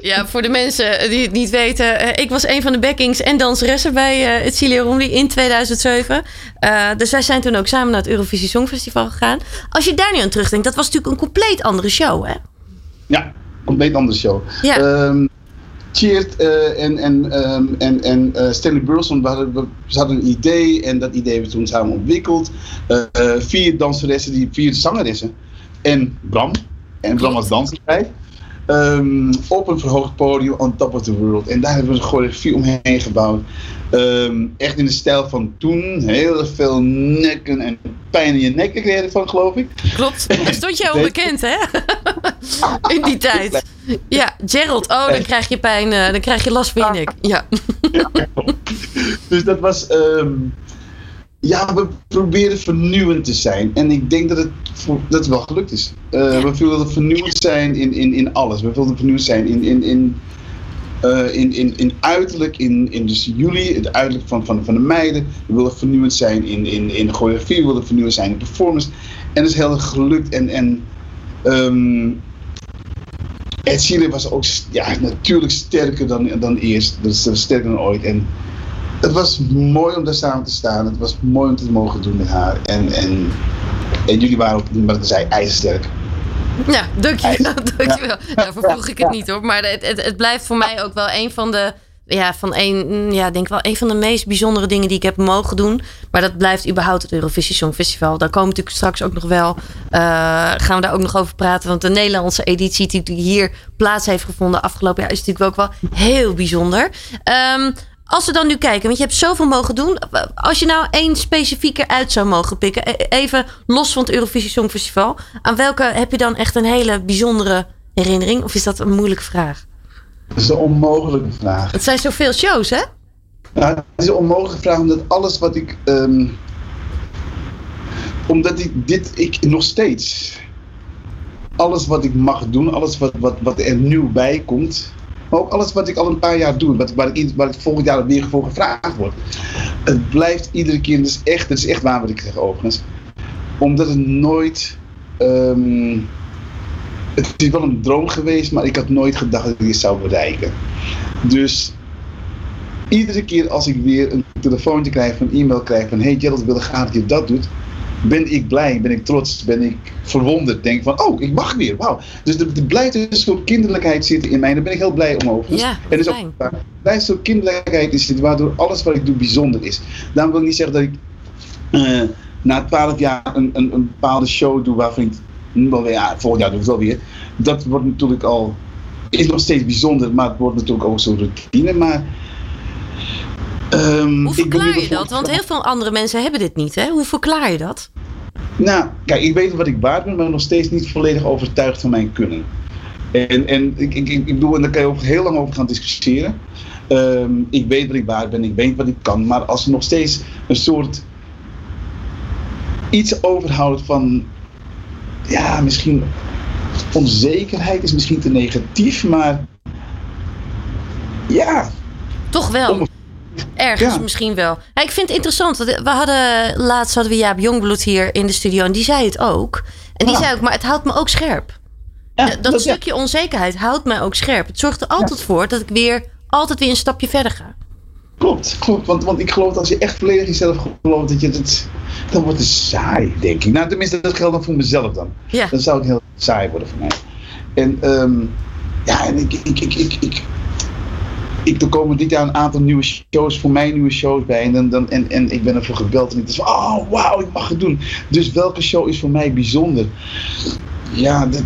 Ja, voor de mensen die het niet weten. eh, Ik was een van de backings en danseressen bij eh, het Cilia Romley in 2007. Eh, dus wij zijn toen ook samen naar het Eurovisie Songfestival gegaan. Als je daar nu aan terugdenkt, dat was natuurlijk een compleet andere show, hè? Ja, compleet andere show. Ja. Ehm, Eh, en, en, ehm, en, en eh, Stanley Burleson, hadden, een idee en dat idee hebben we toen samen ontwikkeld. Eh, vier danseressen, die, vier zangeressen en Bram. En Bram als danser bij. Ehm, op een verhoogd podium on top of the world. En daar hebben we een choreografie omheen gebouwd. Ehm, echt in de stijl van toen. Heel veel nekken en pijn in je nek kreeg je ervan, geloof ik. Klopt. Stond je al bekend, hè? In die tijd. Ja, Gerald. Oh, dan krijg je pijn. eh, dan krijg je last van je nek. Ja. Dus dat was. ehm, ja, we proberen vernieuwend te zijn. En ik denk dat het, dat wel gelukt is. Ja. We wilden vernieuwend zijn in, in, in alles. We wilden vernieuwend zijn in, in, in, eh, in, in, in uiterlijk, in, in dus jullie, het uiterlijk van, van, van de meiden. We wilden vernieuwend zijn in, in, in de choreografie. We wilden vernieuwend zijn in performance. En dat is heel erg gelukt. En, en Sheeran was ook ja, natuurlijk sterker dan, dan eerst. Eh, sterker dan ooit. En het was mooi om daar samen te staan. Het was mooi om te mogen doen met haar. En, en, en jullie waren ook, wat ik zei, ijzersterk. Ja, dankjewel. dankjewel. Daarvoor vroeg ik het niet hoor. Maar het, het, het blijft voor mij ook wel een van de. Ja, van een, ja, denk wel een van de meest bijzondere dingen die ik heb mogen doen. Maar dat blijft überhaupt het Eurovisie Songfestival. Daar komen we natuurlijk straks ook nog wel. eh, gaan we daar ook nog over praten. Want de Nederlandse editie die hier plaats heeft gevonden afgelopen jaar is natuurlijk ook wel heel bijzonder. Ehm, als we dan nu kijken, want je hebt zoveel mogen doen. Als je nou één specifieker uit zou mogen pikken, e- even los van het Eurovisie Songfestival. Aan welke heb je dan echt een hele bijzondere herinnering? Of is dat een moeilijke vraag? Dat is een onmogelijke vraag. Het zijn zoveel shows, hè? Nou, het is een onmogelijke vraag omdat alles wat ik. ehm, omdat ik dit, ik nog steeds. Alles wat ik mag doen, alles wat, wat, wat er nieuw bij komt. Maar ook alles wat ik al een paar jaar doe, wat, waar, ik, waar ik volgend jaar weer voor gevraagd word. Het blijft iedere keer, is echt, dat is echt waar wat ik zeg overigens. Omdat het nooit. ehm, het is wel een droom geweest, maar ik had nooit gedacht dat ik dit zou bereiken. Dus iedere keer als ik weer een telefoontje krijg, een e-mail krijg van hey Gerald, ik wil graag dat je dat doet, ben ik blij, ben ik trots, ben ik verwonderd. Denk van, oh, ik mag weer, wauw. Dus er, er blijft een soort kinderlijkheid zitten in mij. Daar ben ik heel blij om overigens. Ja, en dus fijn. ook, blijft een soort kinderlijkheid in zitten, waardoor alles wat ik doe bijzonder is. Daarom wil ik niet zeggen dat ik eh, na twaalf jaar een, een, een bepaalde show doe waarvan ik, ja, volgend jaar doe ik het wel weer. Dat wordt natuurlijk al, is nog steeds bijzonder, maar het wordt natuurlijk ook zo'n routine. Maar, ehm, Hoe verklaar je dat? Want heel veel andere mensen hebben dit niet, hè? Hoe verklaar je dat? Nou, kijk, ik weet wat ik waard ben, maar nog steeds niet volledig overtuigd van mijn kunnen. En, en ik, ik, ik bedoel, en daar kan je ook heel lang over gaan discussiëren. Ehm, ik weet wat ik waard ben, ik weet wat ik kan, maar als er nog steeds een soort iets overhoudt van, ja, misschien onzekerheid is misschien te negatief, maar ja, Toch wel. Ergens Ja. misschien wel. Ja, ik vind het interessant. We hadden laatst hadden we Jaap Jongbloed hier in de studio en die zei het ook. En die Ja. zei ook, maar het houdt me ook scherp. ja dat ja. stukje onzekerheid houdt mij ook scherp. Het zorgt er altijd voor dat ik weer altijd weer een stapje verder ga. Klopt, klopt. Want, want ik geloof dat als je echt volledig jezelf gelooft, dat je het, dan wordt het saai, denk ik. Nou, tenminste, dat geldt dan voor mezelf dan. Dan zou het heel saai worden voor mij. En ehm, ja, en ik, ik, ik, ik, ik, ik, er komen dit jaar een aantal nieuwe shows, voor mij nieuwe shows bij. En, dan, dan, en, en ik ben ervoor gebeld en ik dacht oh wauw, ik mag het doen. Dus welke show is voor mij bijzonder? Ja, dat,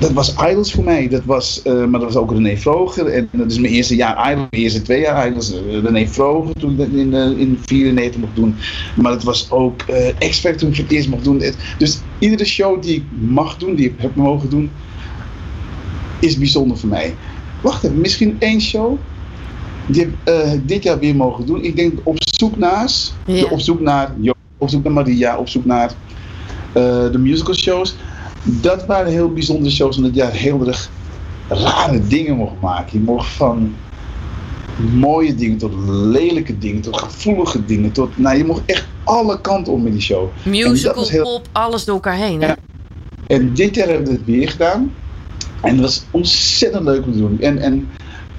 dat was Idols voor mij. Dat was, eh, maar dat was ook René Vroger. En dat is mijn eerste jaar Idols, mijn eerste twee jaar Idols. eh, René Vroger toen ik dat in, uh, in 94 mocht doen. Maar het was ook eh X Factor toen ik het eerst mocht doen. Dus iedere show die ik mag doen, die ik heb mogen doen, is bijzonder voor mij. Wacht even, misschien één show die heb eh, dit jaar weer mogen doen. Ik denk op zoek naar, Ja. op zoek naar, Jo- op zoek naar Maria, op zoek naar eh, de musical shows. Dat waren heel bijzondere shows, omdat je heel erg rare dingen mocht maken. Je mocht van mooie dingen tot lelijke dingen, tot gevoelige dingen, tot, nou je mocht echt alle kanten op met die show. Musical, heel- pop, alles door elkaar heen. Hè? Ja. En dit jaar hebben we het weer gedaan. En dat was ontzettend leuk om te doen. En, en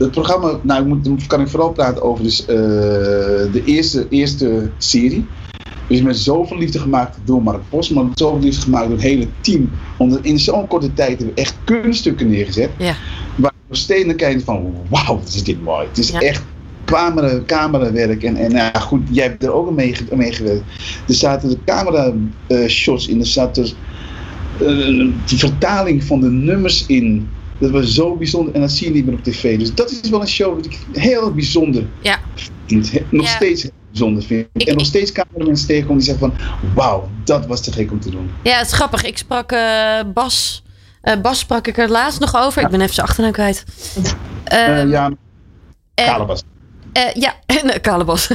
het programma, nou ik moet, kan ik vooral praten over dus, eh, de eerste, eerste serie. is met zoveel liefde gemaakt door Mark Bos, maar met zoveel liefde gemaakt door het hele team. Omdat in zo'n korte tijd hebben we echt kunststukken neergezet. Ja. Waar we naar kijken van, wauw, wat is dit mooi. Het is Ja. echt camera, camerawerk. En, en nou ja, goed, jij hebt er ook aan mee, ge- mee gewerkt. Er zaten de camera eh, shots in, er zat dus eh, de vertaling van de nummers in. Dat was zo bijzonder en dat zie je niet meer op tv. Dus dat is wel een show dat ik heel bijzonder Ja. vind. Nog Ja. steeds bijzonder vind. Ik- en nog steeds cameramensen tegenkomen die zeggen van... Wauw, dat was te gek om te doen. Ja, het is grappig. Ik sprak eh, Bas. eh, Bas sprak ik er laatst nog over. Ik ben even zijn achternaam kwijt. Eh, Ehm, ja. Eh, ja, en uh, Kalebos.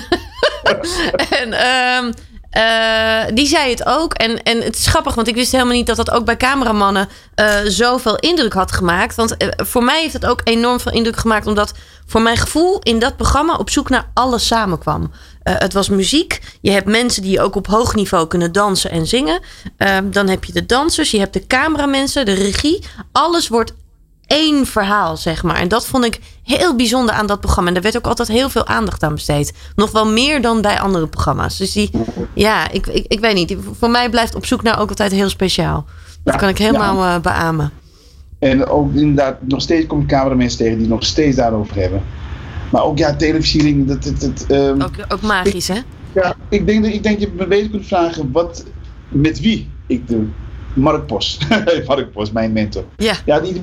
en ehm, eh, die zei het ook. En, en het is grappig, want ik wist helemaal niet dat dat ook bij cameramannen eh, zoveel indruk had gemaakt. Want eh, voor mij heeft het ook enorm veel indruk gemaakt, omdat voor mijn gevoel in dat programma op zoek naar alles samenkwam. Het was muziek. Je hebt mensen die ook op hoog niveau kunnen dansen en zingen. Ehm, dan heb je de dansers, je hebt de cameramensen, de regie. Alles wordt één verhaal, zeg maar. En dat vond ik heel bijzonder aan dat programma. En daar werd ook altijd heel veel aandacht aan besteed. Nog wel meer dan bij andere programma's. Dus die, ja, ik, ik, ik weet niet. Voor mij blijft op zoek naar ook altijd heel speciaal. Dat Ja, kan ik helemaal eh, beamen. En ook inderdaad, nog steeds kom cameramensen tegen die nog steeds daarover hebben. Maar ook ja, televisiering, dat, dat, dat, ehm, Ook, ook magisch, hè? Ja, ik denk, dat, ik denk dat je me beter kunt vragen wat, met wie ik doe. Mark Bos. Mark Bos, mijn mentor. Ja. Ja, die,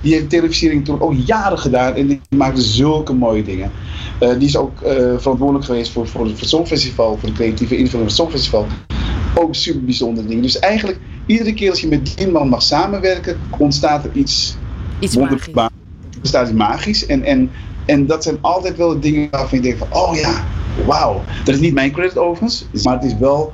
die, heeft televisiering toen ook jaren gedaan en die maakte zulke mooie dingen. Eh, die is ook eh, verantwoordelijk geweest voor, voor het Songfestival, voor de creatieve invulling van het Songfestival. Ook super bijzondere dingen. Dus eigenlijk, iedere keer als je met die man mag samenwerken, ontstaat er iets Iets magisch. wonderbaar. Ontstaat iets magisch. En, en, en dat zijn altijd wel de dingen waarvan je denkt van, oh ja, wauw. Dat is niet mijn credit overigens, maar het is wel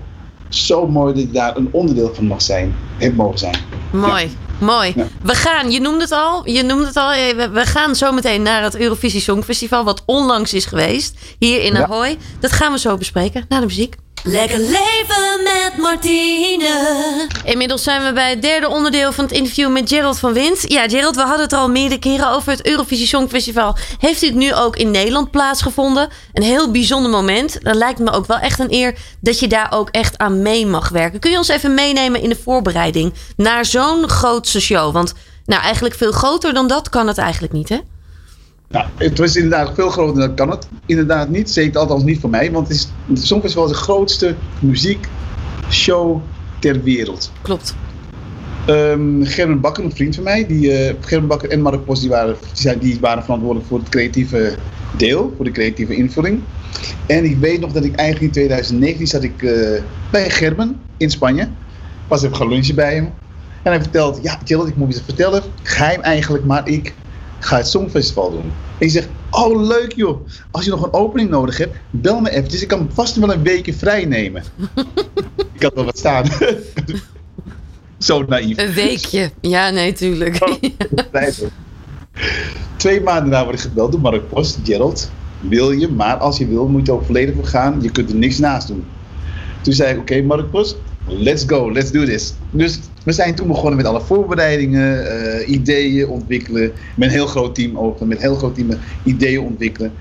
zo mooi dat je daar een onderdeel van mag zijn, heb mogen zijn. Mooi. Mooi. Ja. We gaan, je noemde het al, je noemde het al, eh, we, gaan zo meteen naar het Eurovisie Songfestival, wat onlangs is geweest, hier in Ja. Ahoy. Dat gaan we zo bespreken, na de muziek. Lekker leven met Martine. Inmiddels zijn we bij het derde onderdeel van het interview met Gerald van Wint. Ja, Gerald, we hadden het al meerdere keren over het Eurovisie Songfestival. Heeft dit nu ook in Nederland plaatsgevonden? Een heel bijzonder moment. Dan lijkt me ook wel echt een eer dat je daar ook echt aan mee mag werken. Kun je ons even meenemen in de voorbereiding naar zo'n grootste show? Want nou, eigenlijk veel groter dan dat kan het eigenlijk niet, hè? Nou, het was inderdaad veel groter dan kan het. Inderdaad niet, zeker althans niet voor mij. Want het, is, het Songfestival is de grootste muziekshow ter wereld. Klopt. Um, Gerben Bakker, een vriend van mij, die, uh, Gerben Bakker en Mark Bos, die waren, die, zijn, die waren verantwoordelijk voor het creatieve deel, voor de creatieve invulling. En ik weet nog dat ik eigenlijk in 2019 zat ik uh, bij Gerben in Spanje. Was even gaan lunchen bij hem. En hij vertelt, ja Jill, ik moet je vertellen, geheim eigenlijk, maar ik ga het Songfestival doen. En ik zeg, oh leuk joh, als je nog een opening nodig hebt, bel me eventjes. Ik kan vast wel een weekje vrij nemen. ik had wel wat staan. Zo naïef. Een weekje. Ja, nee, tuurlijk. Twee maanden na word ik gebeld door Mark Post. Gerald, wil je, maar als je wil, moet je ook volledig voor gaan. Je kunt er niks naast doen. Toen zei ik, oké okay, Mark Post, let's go, let's do this. Dus we zijn toen begonnen met alle voorbereidingen, uh, ideeën ontwikkelen. Met een heel groot team ook, met een heel groot team ideeën ontwikkelen.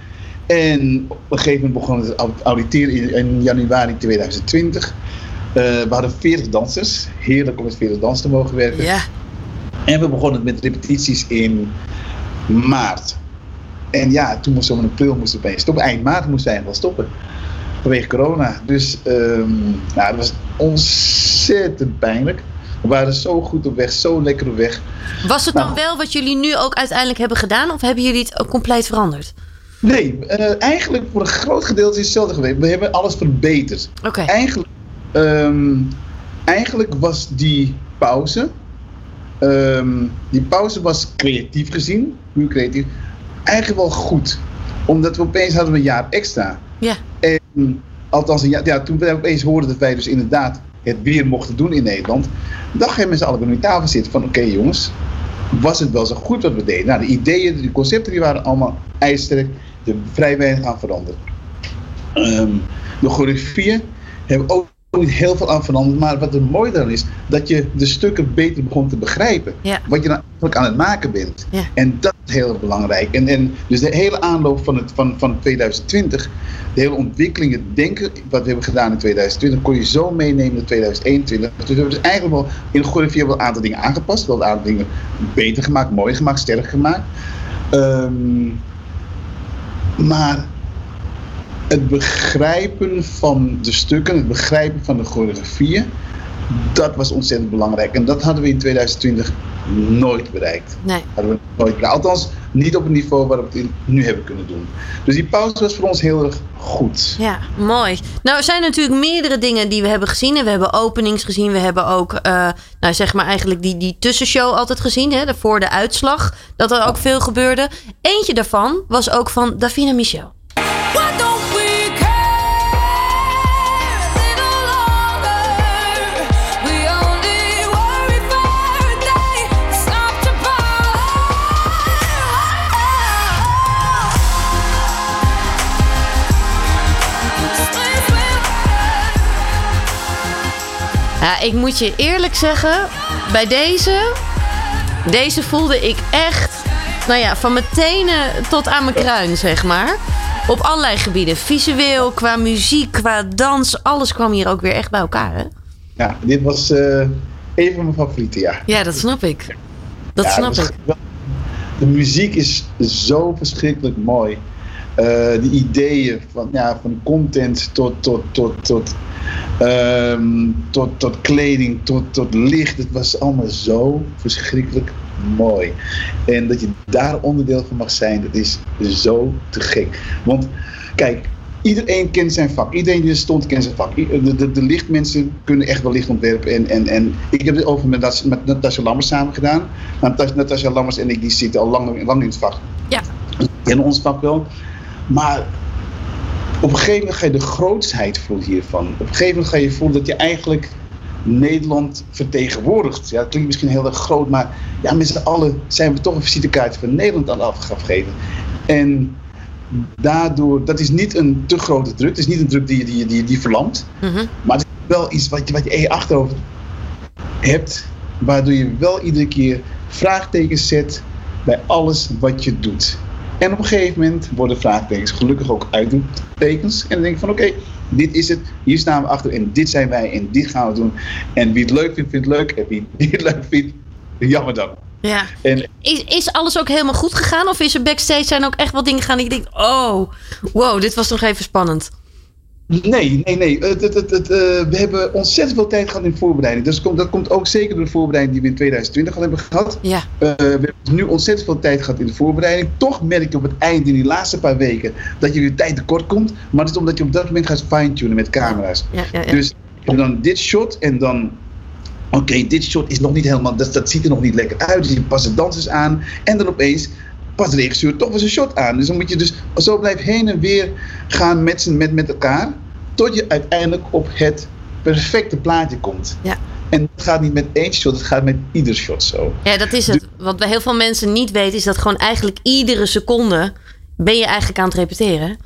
En op een gegeven moment begonnen we te auditeren in, in januari 2020. Uh, we hadden 40 dansers. Heerlijk om met 40 dansers te mogen werken. Ja. En we begonnen met repetities in maart. En ja, toen moesten we in april moesten we opeens stoppen. Eind maart moesten wij wel stoppen. Vanwege corona. Dus um, nou, dat was ontzettend pijnlijk. We waren zo goed op weg, zo lekker op weg. Was het nou, dan wel wat jullie nu ook uiteindelijk hebben gedaan? Of hebben jullie het ook compleet veranderd? Nee, uh, eigenlijk voor een groot gedeelte is hetzelfde geweest. We hebben alles verbeterd. Oké. Okay. Eigenlijk Um, eigenlijk was die pauze, um, die pauze was creatief gezien, nu creatief, eigenlijk wel goed. Omdat we opeens hadden we een jaar extra. Ja. En althans, ja, ja, toen we opeens hoorden dat wij dus inderdaad het weer mochten doen in Nederland, met z'n allen bij de tafel zitten van oké jongens, was het wel zo goed wat we deden? Nou, de ideeën, de concepten die waren allemaal ijzersterk, de vrij weinig aan veranderd. Um, de choreografieën hebben ook niet heel veel aan veranderd. Maar wat er mooi dan is, dat je de stukken beter begon te begrijpen. Ja. Wat je nou eigenlijk aan het maken bent. Ja. En dat is heel belangrijk. En, en dus de hele aanloop van, het, van, van 2020, de hele ontwikkeling, het denken wat we hebben gedaan in 2020, kon je zo meenemen in 2021. Dus we hebben dus eigenlijk wel in choreografie wel een aantal dingen aangepast. Wel een aantal dingen beter gemaakt, mooier gemaakt, sterker gemaakt. Um, maar het begrijpen van de stukken, het begrijpen van de choreografieën, dat was ontzettend belangrijk. En dat hadden we in 2020 nooit bereikt. Nee. Hadden we nooit bereikt. Althans, niet op het niveau waarop we het nu hebben kunnen doen. Dus die pauze was voor ons heel erg goed. Ja, mooi. Nou, er zijn natuurlijk meerdere dingen die we hebben gezien. En we hebben openings gezien. We hebben ook, uh, nou zeg maar eigenlijk die, die tussenshow altijd gezien. Hè, voor de uitslag. Dat er ook veel gebeurde. Eentje daarvan was ook van Davina Michel. Ja, ik moet je eerlijk zeggen, bij deze, deze voelde ik echt, nou ja, van mijn tenen tot aan mijn kruin, zeg maar. Op allerlei gebieden. Visueel, qua muziek, qua dans, alles kwam hier ook weer echt bij elkaar, hè? Ja, dit was uh, een van mijn favorieten, ja. Ja, dat snap ik. Dat ja, snap dat ik. De muziek is zo verschrikkelijk mooi. Eh, de ideeën van, ja, van content tot, tot, tot, tot, ehm, tot, tot kleding, tot, tot licht. Het was allemaal zo verschrikkelijk mooi. En dat je daar onderdeel van mag zijn, dat is zo te gek. Want kijk, iedereen kent zijn vak. Iedereen die er stond kent zijn vak. De, de, de lichtmensen kunnen echt wel licht ontwerpen. En, en, en ik heb dit over met, met Natasja Lammers samen gedaan. Natas- Natasja Lammers en ik die zitten al lang, lang in het vak. Ja. Kennen ons vak wel. Maar op een gegeven moment ga je de grootsheid voelen hiervan. Op een gegeven moment ga je voelen dat je eigenlijk Nederland vertegenwoordigt. Ja, dat klinkt misschien heel erg groot, maar ja, met z'n allen zijn we toch een visitekaartje van Nederland aan het afgeven. En daardoor, dat is niet een te grote druk. Het is niet een druk die, die, die, die verlamt. Mhm. Maar het is wel iets wat je, wat je in je achterhoofd hebt, waardoor je wel iedere keer vraagtekens zet bij alles wat je doet. En op een gegeven moment worden vraagtekens gelukkig ook uitroeptekens. En dan denk je van oké, dit is het, hier staan we achter en dit zijn wij en dit gaan we doen. En wie het leuk vindt, vindt het leuk. En wie het niet leuk vindt, jammer dan. Ja. En Is, is alles ook helemaal goed gegaan? Of is er backstage zijn ook echt wat dingen gegaan die je denkt... Oh, wow, dit was nog even spannend. Nee, nee, nee. Het, het, het, eh, we hebben ontzettend veel tijd gehad in voorbereiding. Dus dat komt, dat komt ook zeker door de voorbereiding die we in 2020 al hebben gehad. Ja. Eh, we hebben nu ontzettend veel tijd gehad in de voorbereiding. Toch merk je op het eind, in die laatste paar weken, dat je weer tijd tekort komt. Maar dat is omdat je op dat moment gaat fine-tunen met camera's. Ja, ja, ja. Dus je dan dit shot en dan. Oké, dit shot is nog niet helemaal. Dat, dat ziet er nog niet lekker uit. Dus je past de dansers aan. En dan opeens past de regisseur toch weer zijn shot aan. Dus dan moet je dus zo blijven heen en weer gaan met, met, met elkaar. Tot je uiteindelijk op het perfecte plaatje komt. Ja. En het gaat niet met één shot, het gaat met ieder shot zo. Ja, dat is het. Wat bij heel veel mensen niet weten, is dat gewoon eigenlijk iedere seconde ben je eigenlijk aan het repeteren.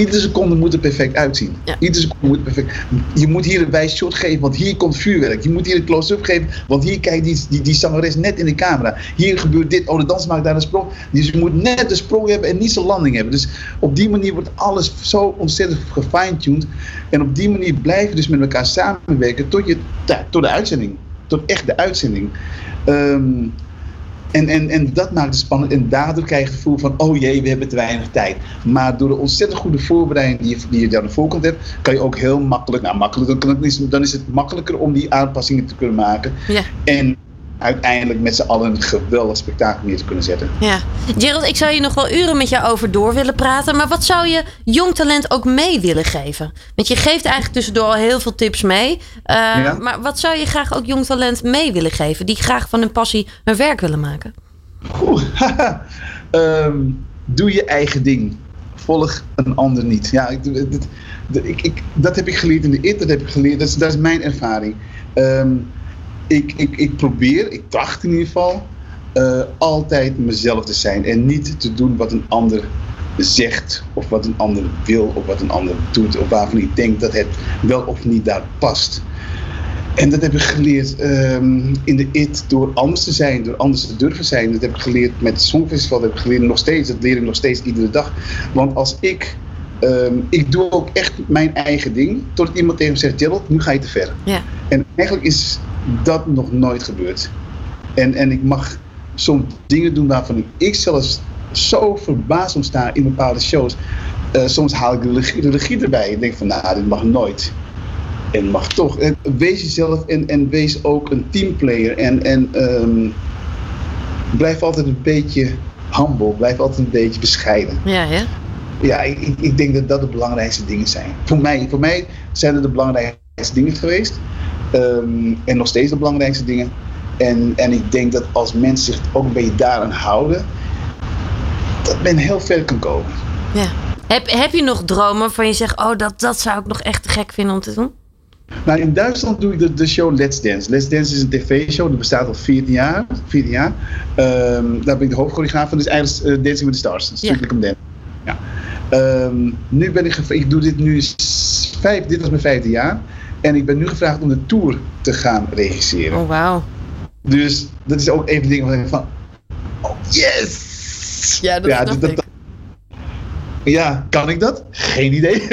Iedere seconde moet er perfect uitzien. Ja. Iedere seconde moet perfect. Je moet hier een wijs shot geven, want hier komt vuurwerk. Je moet hier een close-up geven, want hier kijkt die, die, die zangeres net in de camera. Hier gebeurt dit, oh de dans maakt daar een sprong. Dus je moet net de sprong hebben en niet zo'n landing hebben. Dus op die manier wordt alles zo ontzettend gefine-tuned. En op die manier blijf je dus met elkaar samenwerken tot, je, tot de uitzending. Tot echt de uitzending. Ehm, en, en, en dat maakt het spannend. En daardoor krijg je het gevoel van, oh jee, we hebben te weinig tijd. Maar door de ontzettend goede voorbereiding die je, die je aan de voorkant hebt, kan je ook heel makkelijk, nou makkelijk, dan, kan het dan is het makkelijker om die aanpassingen te kunnen maken. Ja. En uiteindelijk met z'n allen een geweldig spektakel neer te kunnen zetten. Ja. Gerald, ik zou je nog wel uren met jou over door willen praten. Maar wat zou je jong talent ook mee willen geven? Want je geeft eigenlijk tussendoor al heel veel tips mee. Eh, Ja. Maar wat zou je graag ook jong talent mee willen geven? Die graag van hun passie hun werk willen maken. Oeh. Ehm, doe je eigen ding. Volg een ander niet. Ja, ik, ik, ik, dat heb ik geleerd in de IT, dat heb ik geleerd. Dat is, dat is mijn ervaring. Ehm, ik, ik, ik probeer, ik tracht in ieder geval, eh, altijd mezelf te zijn. En niet te doen wat een ander zegt, of wat een ander wil, of wat een ander doet, of waarvan ik denk dat het wel of niet daar past. En dat heb ik geleerd ehm, in de IT door anders te zijn, door anders te durven zijn. Dat heb ik geleerd met het Songfestival, dat heb ik geleerd nog steeds. Dat leer ik nog steeds iedere dag. Want als ik, ehm, ik doe ook echt mijn eigen ding, totdat iemand tegen me zegt, Gerald, nu ga je te ver. Ja. En eigenlijk is dat nog nooit gebeurd. En, en ik mag soms dingen doen waarvan ik, zelfs zo verbaasd om sta in bepaalde shows. Eh, soms haal ik de regie, de regie erbij en denk van, nou, dit mag nooit. En mag toch. En wees jezelf en, en wees ook een teamplayer. En, en ehm, blijf altijd een beetje humble. Blijf altijd een beetje bescheiden. Ja, ja. Ja, ik, ik- ik denk dat dat de belangrijkste dingen zijn. Voor mij, voor mij zijn het de belangrijkste dingen geweest. Ehm, en nog steeds de belangrijkste dingen. En, en ik denk dat als mensen zich ook een beetje daaraan houden, dat men heel ver kan komen. ja. Heb, heb je nog dromen waarvan je zegt... Oh, dat, dat zou ik nog echt te gek vinden om te doen? Nou, in Duitsland doe ik de, de show Let's Dance. Let's Dance is een tv-show, die bestaat al 14 jaar. 14 jaar. Ehm, daar ben ik de hoofdchoreograaf van. Dat is eigenlijk eh, Dancing with the Stars. Strictly Come Dance. Ja. Ehm, nu ben ik ik doe dit nu vijf, dit was mijn vijfde jaar. En ik ben nu gevraagd om de tour te gaan regisseren. Oh, wauw. Dus dat is ook even dingen waar ik van, oh yes! Ja, dat snap ik. ja, kan ik dat? Geen idee.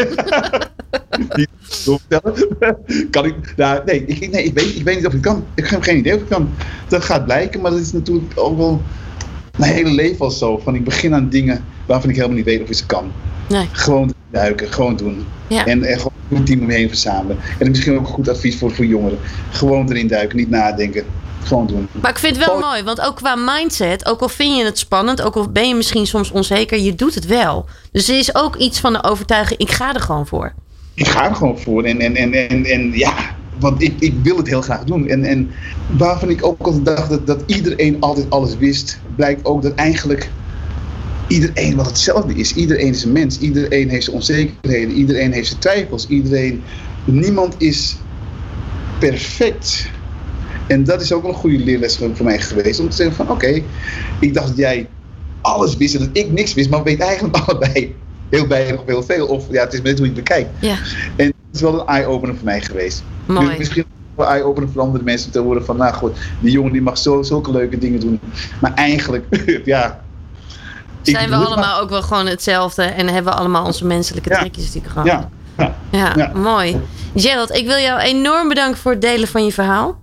Niet doorvertellen. kan ik? Nou, nee, ik, ik- nee ik, weet, ik weet niet of ik kan. Ik heb geen idee of ik kan. Dat gaat blijken, maar dat is natuurlijk ook wel mijn hele leven al zo. Van ik begin aan dingen waarvan ik helemaal niet weet of ik ze kan. Nee. Gewoon duiken, gewoon doen. Ja. En, en gewoon een team om me heen verzamelen. En misschien ook een goed advies voor, voor jongeren. Gewoon erin duiken, niet nadenken. Gewoon doen. Maar ik vind het wel mooi, want ook qua mindset, ook al vind je het spannend, ook al ben je misschien soms onzeker, je doet het wel. Dus er is ook iets van de overtuiging, ik ga er gewoon voor. ik ga er gewoon voor. En, en, en, en, en ja, want ik, ik wil het heel graag doen. En, en waarvan ik ook altijd dacht dat, dat iedereen altijd alles wist, blijkt ook dat eigenlijk iedereen wat hetzelfde is. Iedereen is een mens. Iedereen heeft zijn onzekerheden. Iedereen heeft zijn twijfels. Iedereen, niemand is perfect. En dat is ook een goede leerles voor mij geweest. Om te zeggen van oké, ik dacht dat jij alles wist en dat ik niks wist. Maar we weten eigenlijk allebei heel weinig of heel veel. Of ja, het is net hoe je het bekijkt. Ja, En het is wel een eye-opener voor mij geweest. Mooi. Dus misschien wel eye-opener voor andere mensen om te horen van, nou goed, die jongen die mag zo, zulke leuke dingen doen. Maar eigenlijk, ja. Zijn we allemaal ook wel gewoon hetzelfde en hebben we allemaal onze menselijke Ja. trekjes die gewoon. Ja, ja. Ja, Ja. mooi. Gerald, ik wil jou enorm bedanken voor het delen van je verhaal.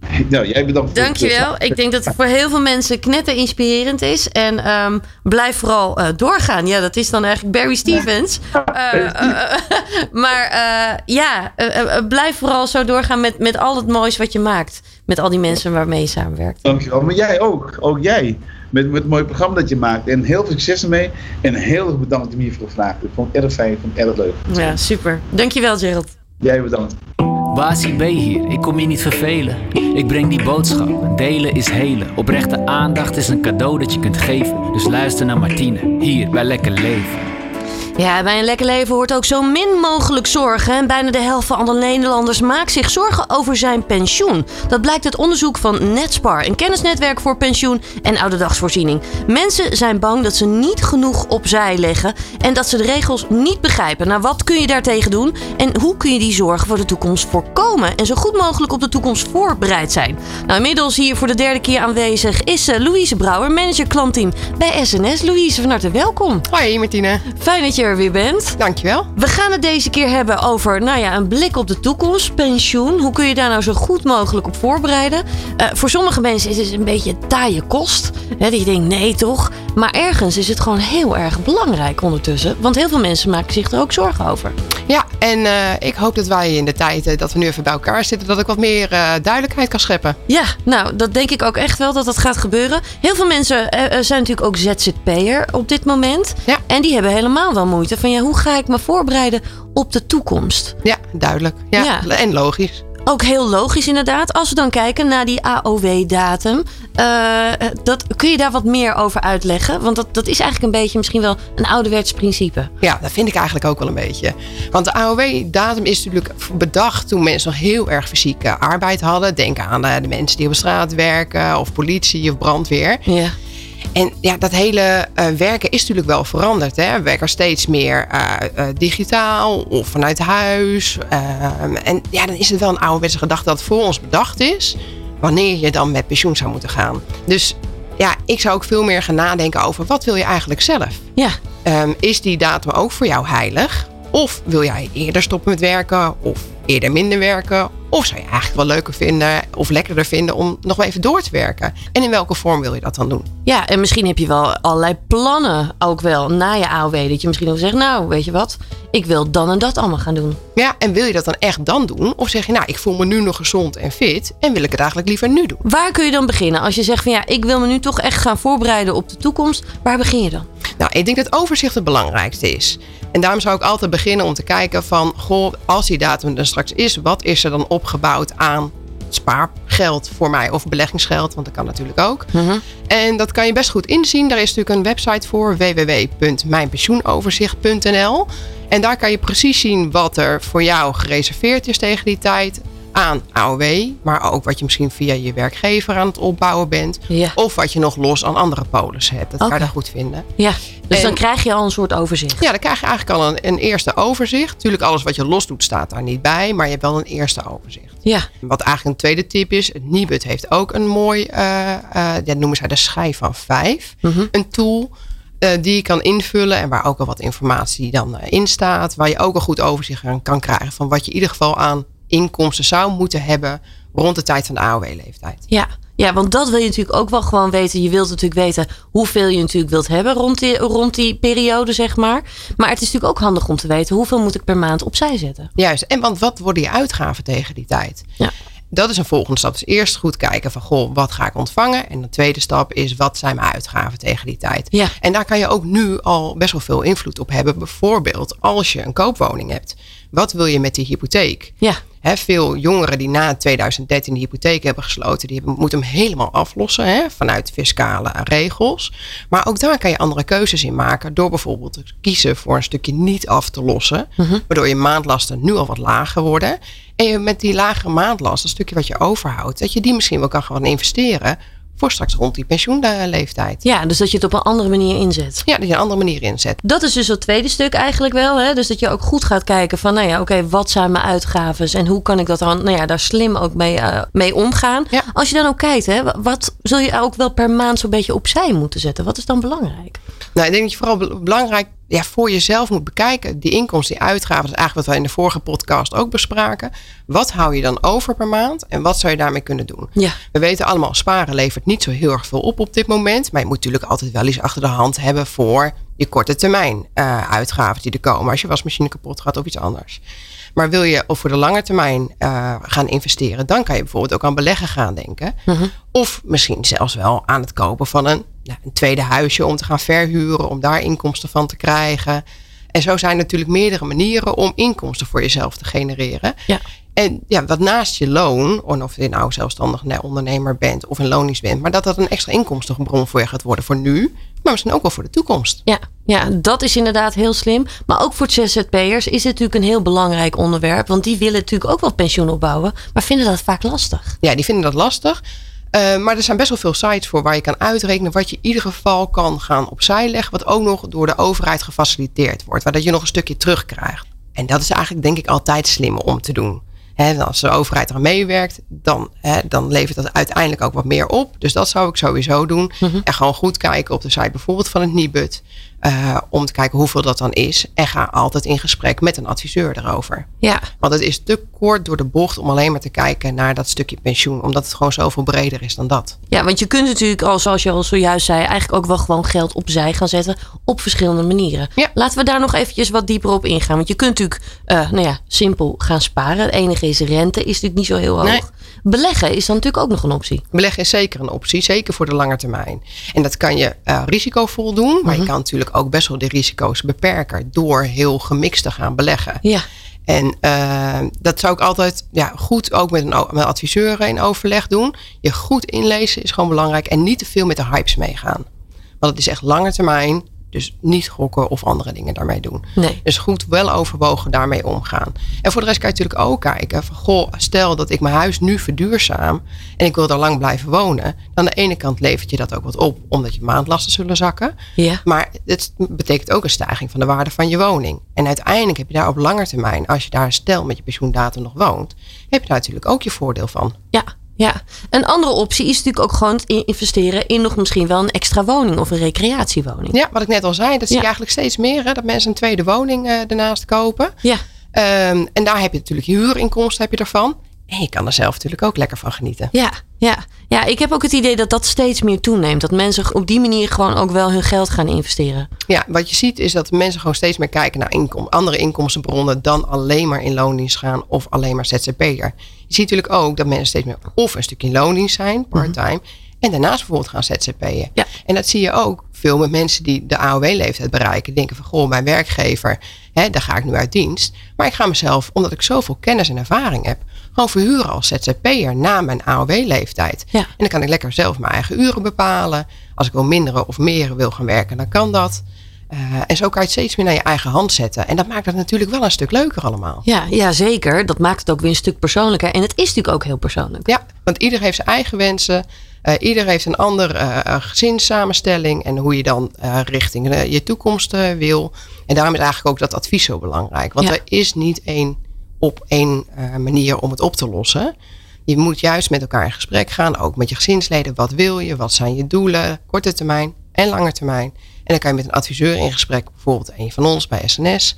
Nou, jij bedankt. voor het- Dankjewel. Ik denk dat het voor heel veel mensen knetter inspirerend is. En ehm, blijf vooral eh, doorgaan. Ja, dat is dan eigenlijk Barry Stevens. Eh, eh, eh, maar eh, ja, eh, eh, blijf vooral zo doorgaan met, met al het moois wat je maakt. Met al die mensen waarmee je samenwerkt. Dankjewel. Maar jij ook. Ook jij. Met, met het mooie programma dat je maakt. En heel veel succes ermee. En heel erg bedankt dat je me hiervoor gevraagd hebt. Ik vond het erg fijn. Ik vond het erg leuk. Ja, super. Dankjewel, Gerald. Jij bedankt. Basie B hier, ik kom je niet vervelen. Ik breng die boodschap, delen is helen. Oprechte aandacht is een cadeau dat je kunt geven. Dus luister naar Martine, hier bij Lekker Leven. Ja, bij een lekker leven hoort ook zo min mogelijk zorgen. En bijna de helft van alle Nederlanders maakt zich zorgen over zijn pensioen. Dat blijkt uit onderzoek van Netspar, een kennisnetwerk voor pensioen en ouderdagsvoorziening. Mensen zijn bang dat ze niet genoeg opzij leggen en dat ze de regels niet begrijpen. Nou, wat kun je daartegen doen en hoe kun je die zorgen voor de toekomst voorkomen en zo goed mogelijk op de toekomst voorbereid zijn? Nou, inmiddels hier voor de derde keer aanwezig is eh, Louise Brouwer, manager klantteam bij SNS. Louise, van harte welkom. Hoi Martine, Fijn dat je er weer bent. dankjewel. We gaan het deze keer hebben over nou ja, een blik op de toekomst, pensioen. Hoe kun je daar nou zo goed mogelijk op voorbereiden? Eh, voor sommige mensen is het een beetje taaie kost. Hè, dat je denkt, nee toch? Maar ergens is het gewoon heel erg belangrijk ondertussen. Want heel veel mensen maken zich er ook zorgen over. Ja, en eh, ik hoop dat wij in de tijd eh, dat we nu even bij elkaar zitten, dat ik wat meer duidelijkheid kan scheppen. Ja, nou, dat denk ik ook echt wel dat dat gaat gebeuren. Heel veel mensen zijn natuurlijk ook ZZP'er op dit moment. Ja. En die hebben helemaal wel moeite van, ja, hoe ga ik me voorbereiden op de toekomst? Ja, duidelijk. Ja, Ja. En logisch. Ook heel logisch inderdaad. Als we dan kijken naar die AOW-datum. dat, kun je daar wat meer over uitleggen? Want dat, dat is eigenlijk een beetje misschien wel een ouderwets principe. Ja, dat vind ik eigenlijk ook wel een beetje. Want de AOW-datum is natuurlijk bedacht toen mensen nog heel erg fysieke arbeid hadden. Denk aan eh, de mensen die op straat werken, of politie of brandweer. Ja. En ja, dat hele eh, werken is natuurlijk wel veranderd. Hè? We werken steeds meer eh, eh, digitaal of vanuit huis. Ehm, en ja, dan is het wel een ouderwetse gedachte dat voor ons bedacht is. Wanneer je dan met pensioen zou moeten gaan. Dus ja, ik zou ook veel meer gaan nadenken over wat wil je eigenlijk zelf. Ja. Ehm, is die datum ook voor jou heilig? Of wil jij eerder stoppen met werken? Of eerder minder werken? Of zou je eigenlijk wel leuker vinden of lekkerder vinden om nog wel even door te werken? En in welke vorm wil je dat dan doen? ja, en misschien heb je wel allerlei plannen ook wel na je AOW. Dat je misschien wel zegt, nou, weet je wat? Ik wil dan en dat allemaal gaan doen. Ja, en wil je dat dan echt dan doen? Of zeg je, nou, ik voel me nu nog gezond en fit en wil ik het eigenlijk liever nu doen? Waar kun je dan beginnen? Als je zegt van ja, ik wil me nu toch echt gaan voorbereiden op de toekomst. Waar begin je dan? Nou, ik denk dat overzicht het belangrijkste is. En daarom zou ik altijd beginnen om te kijken van, goh, als die datum er straks is, wat is er dan opgebouwd aan spaargeld voor mij of beleggingsgeld, want dat kan natuurlijk ook. En dat kan je best goed inzien. Daar is natuurlijk een website voor, www.mijnpensioenoverzicht.nl. En daar kan je precies zien wat er voor jou gereserveerd is tegen die tijd aan AOW, maar ook wat je misschien via je werkgever aan het opbouwen bent. Ja. Of wat je nog los aan andere polissen hebt. Dat kan Oké. je goed vinden. Ja, dus En- dan krijg je al een soort overzicht. Ja, dan krijg je eigenlijk al een, een eerste overzicht. Natuurlijk, alles wat je los doet staat daar niet bij, maar je hebt wel een eerste overzicht. Ja, Wat eigenlijk een tweede tip is, Nibud heeft ook een mooi, eh eh, dat noemen zij de schijf van vijf. Een tool eh, die je kan invullen en waar ook al wat informatie dan in staat. Waar je ook een goed overzicht aan kan krijgen van wat je in ieder geval aan inkomsten zou moeten hebben rond de tijd van de AOW-leeftijd. ja. Ja, want dat wil je natuurlijk ook wel gewoon weten. Je wilt natuurlijk weten hoeveel je natuurlijk wilt hebben rond die, rond die periode, zeg maar. Maar het is natuurlijk ook handig om te weten hoeveel moet ik per maand opzij zetten. Juist, en want wat worden je uitgaven tegen die tijd? Ja. Dat is een volgende stap. Dus eerst goed kijken van, goh, wat ga ik ontvangen? En de tweede stap is, wat zijn mijn uitgaven tegen die tijd? Ja. En daar kan je ook nu al best wel veel invloed op hebben. Bijvoorbeeld als je een koopwoning hebt. Wat wil je met die hypotheek? Ja, Hè, veel jongeren die na 2013 de hypotheek hebben gesloten, die moeten hem helemaal aflossen vanuit fiscale regels. Maar ook daar kan je andere keuzes in maken door bijvoorbeeld te kiezen voor een stukje niet af te lossen, waardoor je maandlasten nu al wat lager worden. En je met die lagere maandlast, een stukje wat je overhoudt, dat je die misschien wel kan gaan investeren voor straks rond die pensioenleeftijd. Ja, dus dat je het op een andere manier inzet. Ja, dat je een andere manier inzet. Dat is dus het tweede stuk eigenlijk wel. Hè? Dus dat je ook goed gaat kijken van, nou ja, oké, wat zijn mijn uitgaven en hoe kan ik dat dan, nou ja, daar slim ook mee, eh, mee omgaan. Ja. Als je dan ook kijkt, hè, wat zul je ook wel per maand zo'n beetje opzij moeten zetten? Wat is dan belangrijk? Nou, ik denk dat je vooral be- belangrijk ja, voor jezelf moet bekijken. Die inkomsten, die uitgaven, dat is eigenlijk wat we in de vorige podcast ook bespraken. Wat hou je dan over per maand en wat zou je daarmee kunnen doen? Ja. We weten allemaal, sparen levert niet zo heel erg veel op op dit moment. Maar je moet natuurlijk altijd wel iets achter de hand hebben voor je korte termijn eh, uitgaven die er komen. Als je wasmachine kapot gaat of iets anders. Maar wil je of voor de lange termijn eh, gaan investeren, dan kan je bijvoorbeeld ook aan beleggen gaan denken. Of misschien zelfs wel aan het kopen van een, nou, een tweede huisje om te gaan verhuren, om daar inkomsten van te krijgen. En zo zijn natuurlijk meerdere manieren om inkomsten voor jezelf te genereren. Ja. En ja, wat naast je loon, of je nou zelfstandig ondernemer bent of een loondienst bent, maar dat dat een extra inkomstenbron voor je gaat worden voor nu, maar misschien ook wel voor de toekomst. Ja, ja, dat is inderdaad heel slim. Maar ook voor ZZP'ers is het natuurlijk een heel belangrijk onderwerp. Want die willen natuurlijk ook wel pensioen opbouwen, maar vinden dat vaak lastig. Ja, die vinden dat lastig. Eh, maar er zijn best wel veel sites voor waar je kan uitrekenen wat je in ieder geval kan gaan opzij leggen. Wat ook nog door de overheid gefaciliteerd wordt. Waar dat je nog een stukje terugkrijgt. En dat is eigenlijk denk ik altijd slim om te doen. Hè, als de overheid er meewerkt, dan, dan levert dat uiteindelijk ook wat meer op. Dus dat zou ik sowieso doen. En gewoon goed kijken op de site bijvoorbeeld van het Nibud. Eh, om te kijken hoeveel dat dan is. En ga altijd in gesprek met een adviseur erover. Ja, Want het is te kort door de bocht om alleen maar te kijken naar dat stukje pensioen. Omdat het gewoon zoveel breder is dan dat. ja want je kunt natuurlijk, al zoals je al zojuist zei, eigenlijk ook wel gewoon geld opzij gaan zetten op verschillende manieren. Ja. Laten we daar nog eventjes wat dieper op ingaan. Want je kunt natuurlijk, eh, nou ja, simpel gaan sparen. Het enige is rente, is natuurlijk niet zo heel hoog. Nee. Beleggen is dan natuurlijk ook nog een optie. Beleggen is zeker een optie, zeker voor de lange termijn. En dat kan je eh, risicovol doen. Maar je kan natuurlijk ook best wel de risico's beperken. Door heel gemixt te gaan beleggen. Ja, En eh, dat zou ik altijd ja, goed ook met een, met adviseur in overleg doen. Je goed inlezen is gewoon belangrijk. En niet te veel met de hypes meegaan. Want het is echt lange termijn. Dus niet gokken of andere dingen daarmee doen. nee. Dus goed wel overwogen daarmee omgaan. En voor de rest kan je natuurlijk ook kijken van goh, stel dat ik mijn huis nu verduurzaam en ik wil daar lang blijven wonen. Dan aan de ene kant levert je dat ook wat op, omdat je maandlasten zullen zakken. Ja. Maar het betekent ook een stijging van de waarde van je woning. En uiteindelijk heb je daar op lange termijn, als je daar stel met je pensioendatum nog woont, heb je daar natuurlijk ook je voordeel van. Ja, ja. Een andere optie is natuurlijk ook gewoon investeren in nog misschien wel een extra woning of een recreatiewoning. Ja, wat ik net al zei, dat zie Ja. je eigenlijk steeds meer. Hè, dat mensen een tweede woning eh ernaast kopen. Ja, Ehm, en daar heb je natuurlijk je huurinkomsten heb je ervan. En je kan er zelf natuurlijk ook lekker van genieten. ja, ja. Ja, ik heb ook het idee dat dat steeds meer toeneemt. Dat mensen op die manier gewoon ook wel hun geld gaan investeren. Ja, wat je ziet is dat mensen gewoon steeds meer kijken naar inkom, andere inkomstenbronnen dan alleen maar in loondienst gaan of alleen maar ZZP'er. Je ziet natuurlijk ook dat mensen steeds meer of een stukje in loondienst zijn, part-time, en daarnaast bijvoorbeeld gaan ZZP'en. Ja. En dat zie je ook veel met mensen die de AOW-leeftijd bereiken. Denken van, goh, mijn werkgever, hè, daar ga ik nu uit dienst. Maar ik ga mezelf, omdat ik zoveel kennis en ervaring heb, gewoon verhuren als ZZP'er na mijn AOW-leeftijd. Ja. En dan kan ik lekker zelf mijn eigen uren bepalen. Als ik wil minderen of meer wil gaan werken, dan kan dat. Eh, en zo kan je het steeds meer naar je eigen hand zetten. En dat maakt het natuurlijk wel een stuk leuker allemaal. Ja, ja, zeker. Dat maakt het ook weer een stuk persoonlijker. En het is natuurlijk ook heel persoonlijk. Ja, want ieder heeft zijn eigen wensen. Eh, ieder heeft een andere eh, gezinssamenstelling. En hoe je dan eh, richting je toekomst wil. En daarom is eigenlijk ook dat advies zo belangrijk. Want Ja. er is niet één op één manier om het op te lossen. Je moet juist met elkaar in gesprek gaan. Ook met je gezinsleden. Wat wil je? Wat zijn je doelen? Korte termijn en lange termijn. En dan kan je met een adviseur in gesprek. Bijvoorbeeld een van ons bij SNS.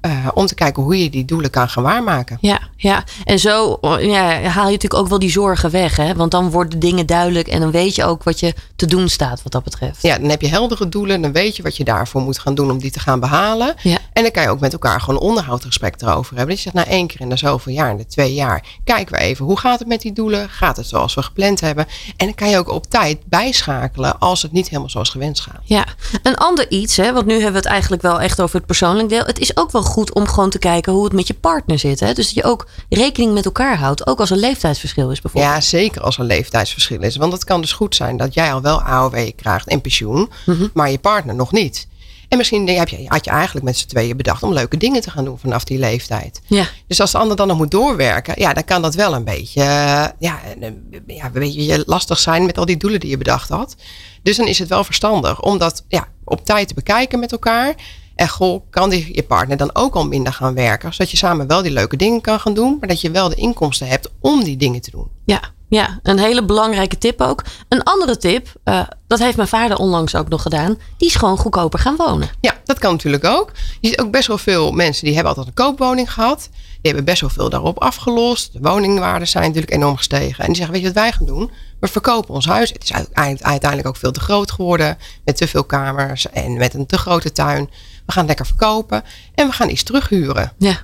eh, om te kijken hoe je die doelen kan gaan waarmaken. Ja, ja. En zo ja, haal je natuurlijk ook wel die zorgen weg. Hè? Want dan worden dingen duidelijk en dan weet je ook wat je te doen staat wat dat betreft. Ja, dan heb je heldere doelen. Dan weet je wat je daarvoor moet gaan doen om die te gaan behalen. Ja. En dan kan je ook met elkaar gewoon een onderhoudsgesprek erover hebben. Dat je zegt, na één keer in de zoveel jaar, in de twee jaar, kijken we even hoe gaat het met die doelen? Gaat het zoals we gepland hebben? En dan kan je ook op tijd bijschakelen als het niet helemaal zoals gewenst gaat. Ja, een ander iets, hè, want nu hebben we het eigenlijk wel echt over het persoonlijk deel. Het is ook wel goed om gewoon te kijken hoe het met je partner zit. Hè? Dus dat je ook rekening met elkaar houdt, ook als er leeftijdsverschil is bijvoorbeeld. Ja, zeker als er leeftijdsverschil is. Want het kan dus goed zijn dat jij al wel AOW krijgt en pensioen, maar je partner nog niet. En misschien heb je, had je eigenlijk met z'n tweeën bedacht om leuke dingen te gaan doen vanaf die leeftijd. Ja. Dus als de ander dan nog moet doorwerken, ja, dan kan dat wel een beetje, eh, ja, een, ja, een beetje lastig zijn met al die doelen die je bedacht had. Dus dan is het wel verstandig om dat ja, op tijd te bekijken met elkaar. En goh, kan die, je partner dan ook al minder gaan werken? Zodat je samen wel die leuke dingen kan gaan doen, maar dat je wel de inkomsten hebt om die dingen te doen. Ja, ja, een hele belangrijke tip ook. Een andere tip, eh, dat heeft mijn vader onlangs ook nog gedaan. Die is gewoon goedkoper gaan wonen. Ja, dat kan natuurlijk ook. Je ziet ook best wel veel mensen die hebben altijd een koopwoning gehad. Die hebben best wel veel daarop afgelost. De woningwaarden zijn natuurlijk enorm gestegen. En die zeggen, weet je wat wij gaan doen? We verkopen ons huis. Het is uite- uiteindelijk ook veel te groot geworden. Met te veel kamers en met een te grote tuin. We gaan lekker verkopen. En we gaan iets terughuren. Ja,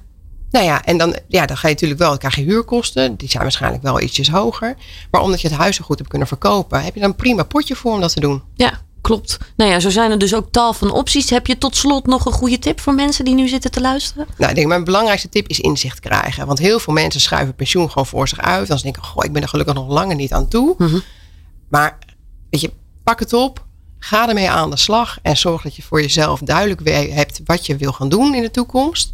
Nou ja, en dan, ja, dan ga je natuurlijk wel, dan krijg je huurkosten. Die zijn waarschijnlijk wel ietsjes hoger. Maar omdat je het huis zo goed hebt kunnen verkopen, heb je dan een prima potje voor om dat te doen. ja, klopt. Nou ja, zo zijn er dus ook tal van opties. Heb je tot slot nog een goede tip voor mensen die nu zitten te luisteren? Nou, ik denk, mijn belangrijkste tip is inzicht krijgen. Want heel veel mensen schuiven pensioen gewoon voor zich uit. Dan denken, goh, ik ben er gelukkig nog langer niet aan toe. Mhm. Maar, weet je, pak het op. Ga ermee aan de slag. En zorg dat je voor jezelf duidelijk hebt wat je wil gaan doen in de toekomst.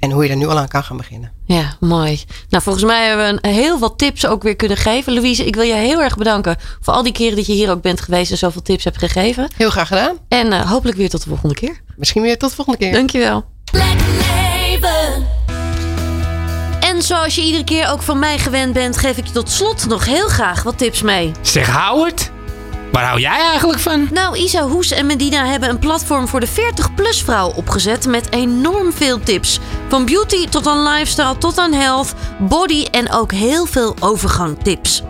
En hoe je er nu al aan kan gaan beginnen. Ja, mooi. Nou, volgens mij hebben we een, heel wat tips ook weer kunnen geven. Louise, ik wil je heel erg bedanken voor al die keren dat je hier ook bent geweest en zoveel tips hebt gegeven. Heel graag gedaan. En eh, hopelijk weer tot de volgende keer. Misschien weer tot de volgende keer. Dankjewel. En zoals je iedere keer ook van mij gewend bent, geef ik je tot slot nog heel graag wat tips mee. Zeg Howard, waar hou jij eigenlijk van? Nou, Isa Hoes en Medina hebben een platform voor de 40-plus vrouw opgezet met enorm veel tips. Van beauty tot aan lifestyle, tot aan health, body en ook heel veel overgangtips.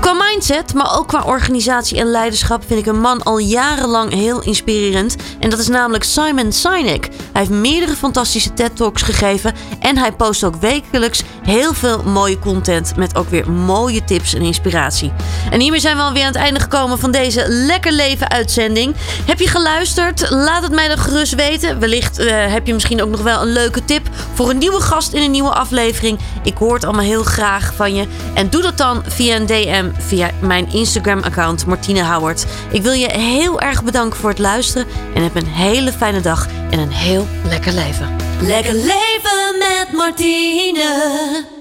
Qua mindset, maar ook qua organisatie en leiderschap vind ik een man al jarenlang heel inspirerend. En dat is namelijk Simon Sinek. Hij heeft meerdere fantastische TED-talks gegeven en hij post ook wekelijks heel veel mooie content met ook weer mooie tips en inspiratie. En hiermee zijn we alweer aan het einde gekomen van deze Lekker Leven uitzending. Heb je geluisterd? Laat het mij dan gerust weten. Wellicht eh, heb je misschien ook nog wel een leuke tip voor een nieuwe gast in een nieuwe aflevering. Ik hoor het allemaal heel graag van je. En doe dat dan via een DM via mijn Instagram-account Martine Howard. Ik wil je heel erg bedanken voor het luisteren en heb een hele fijne dag en een heel lekker leven. Lekker leven met Martine.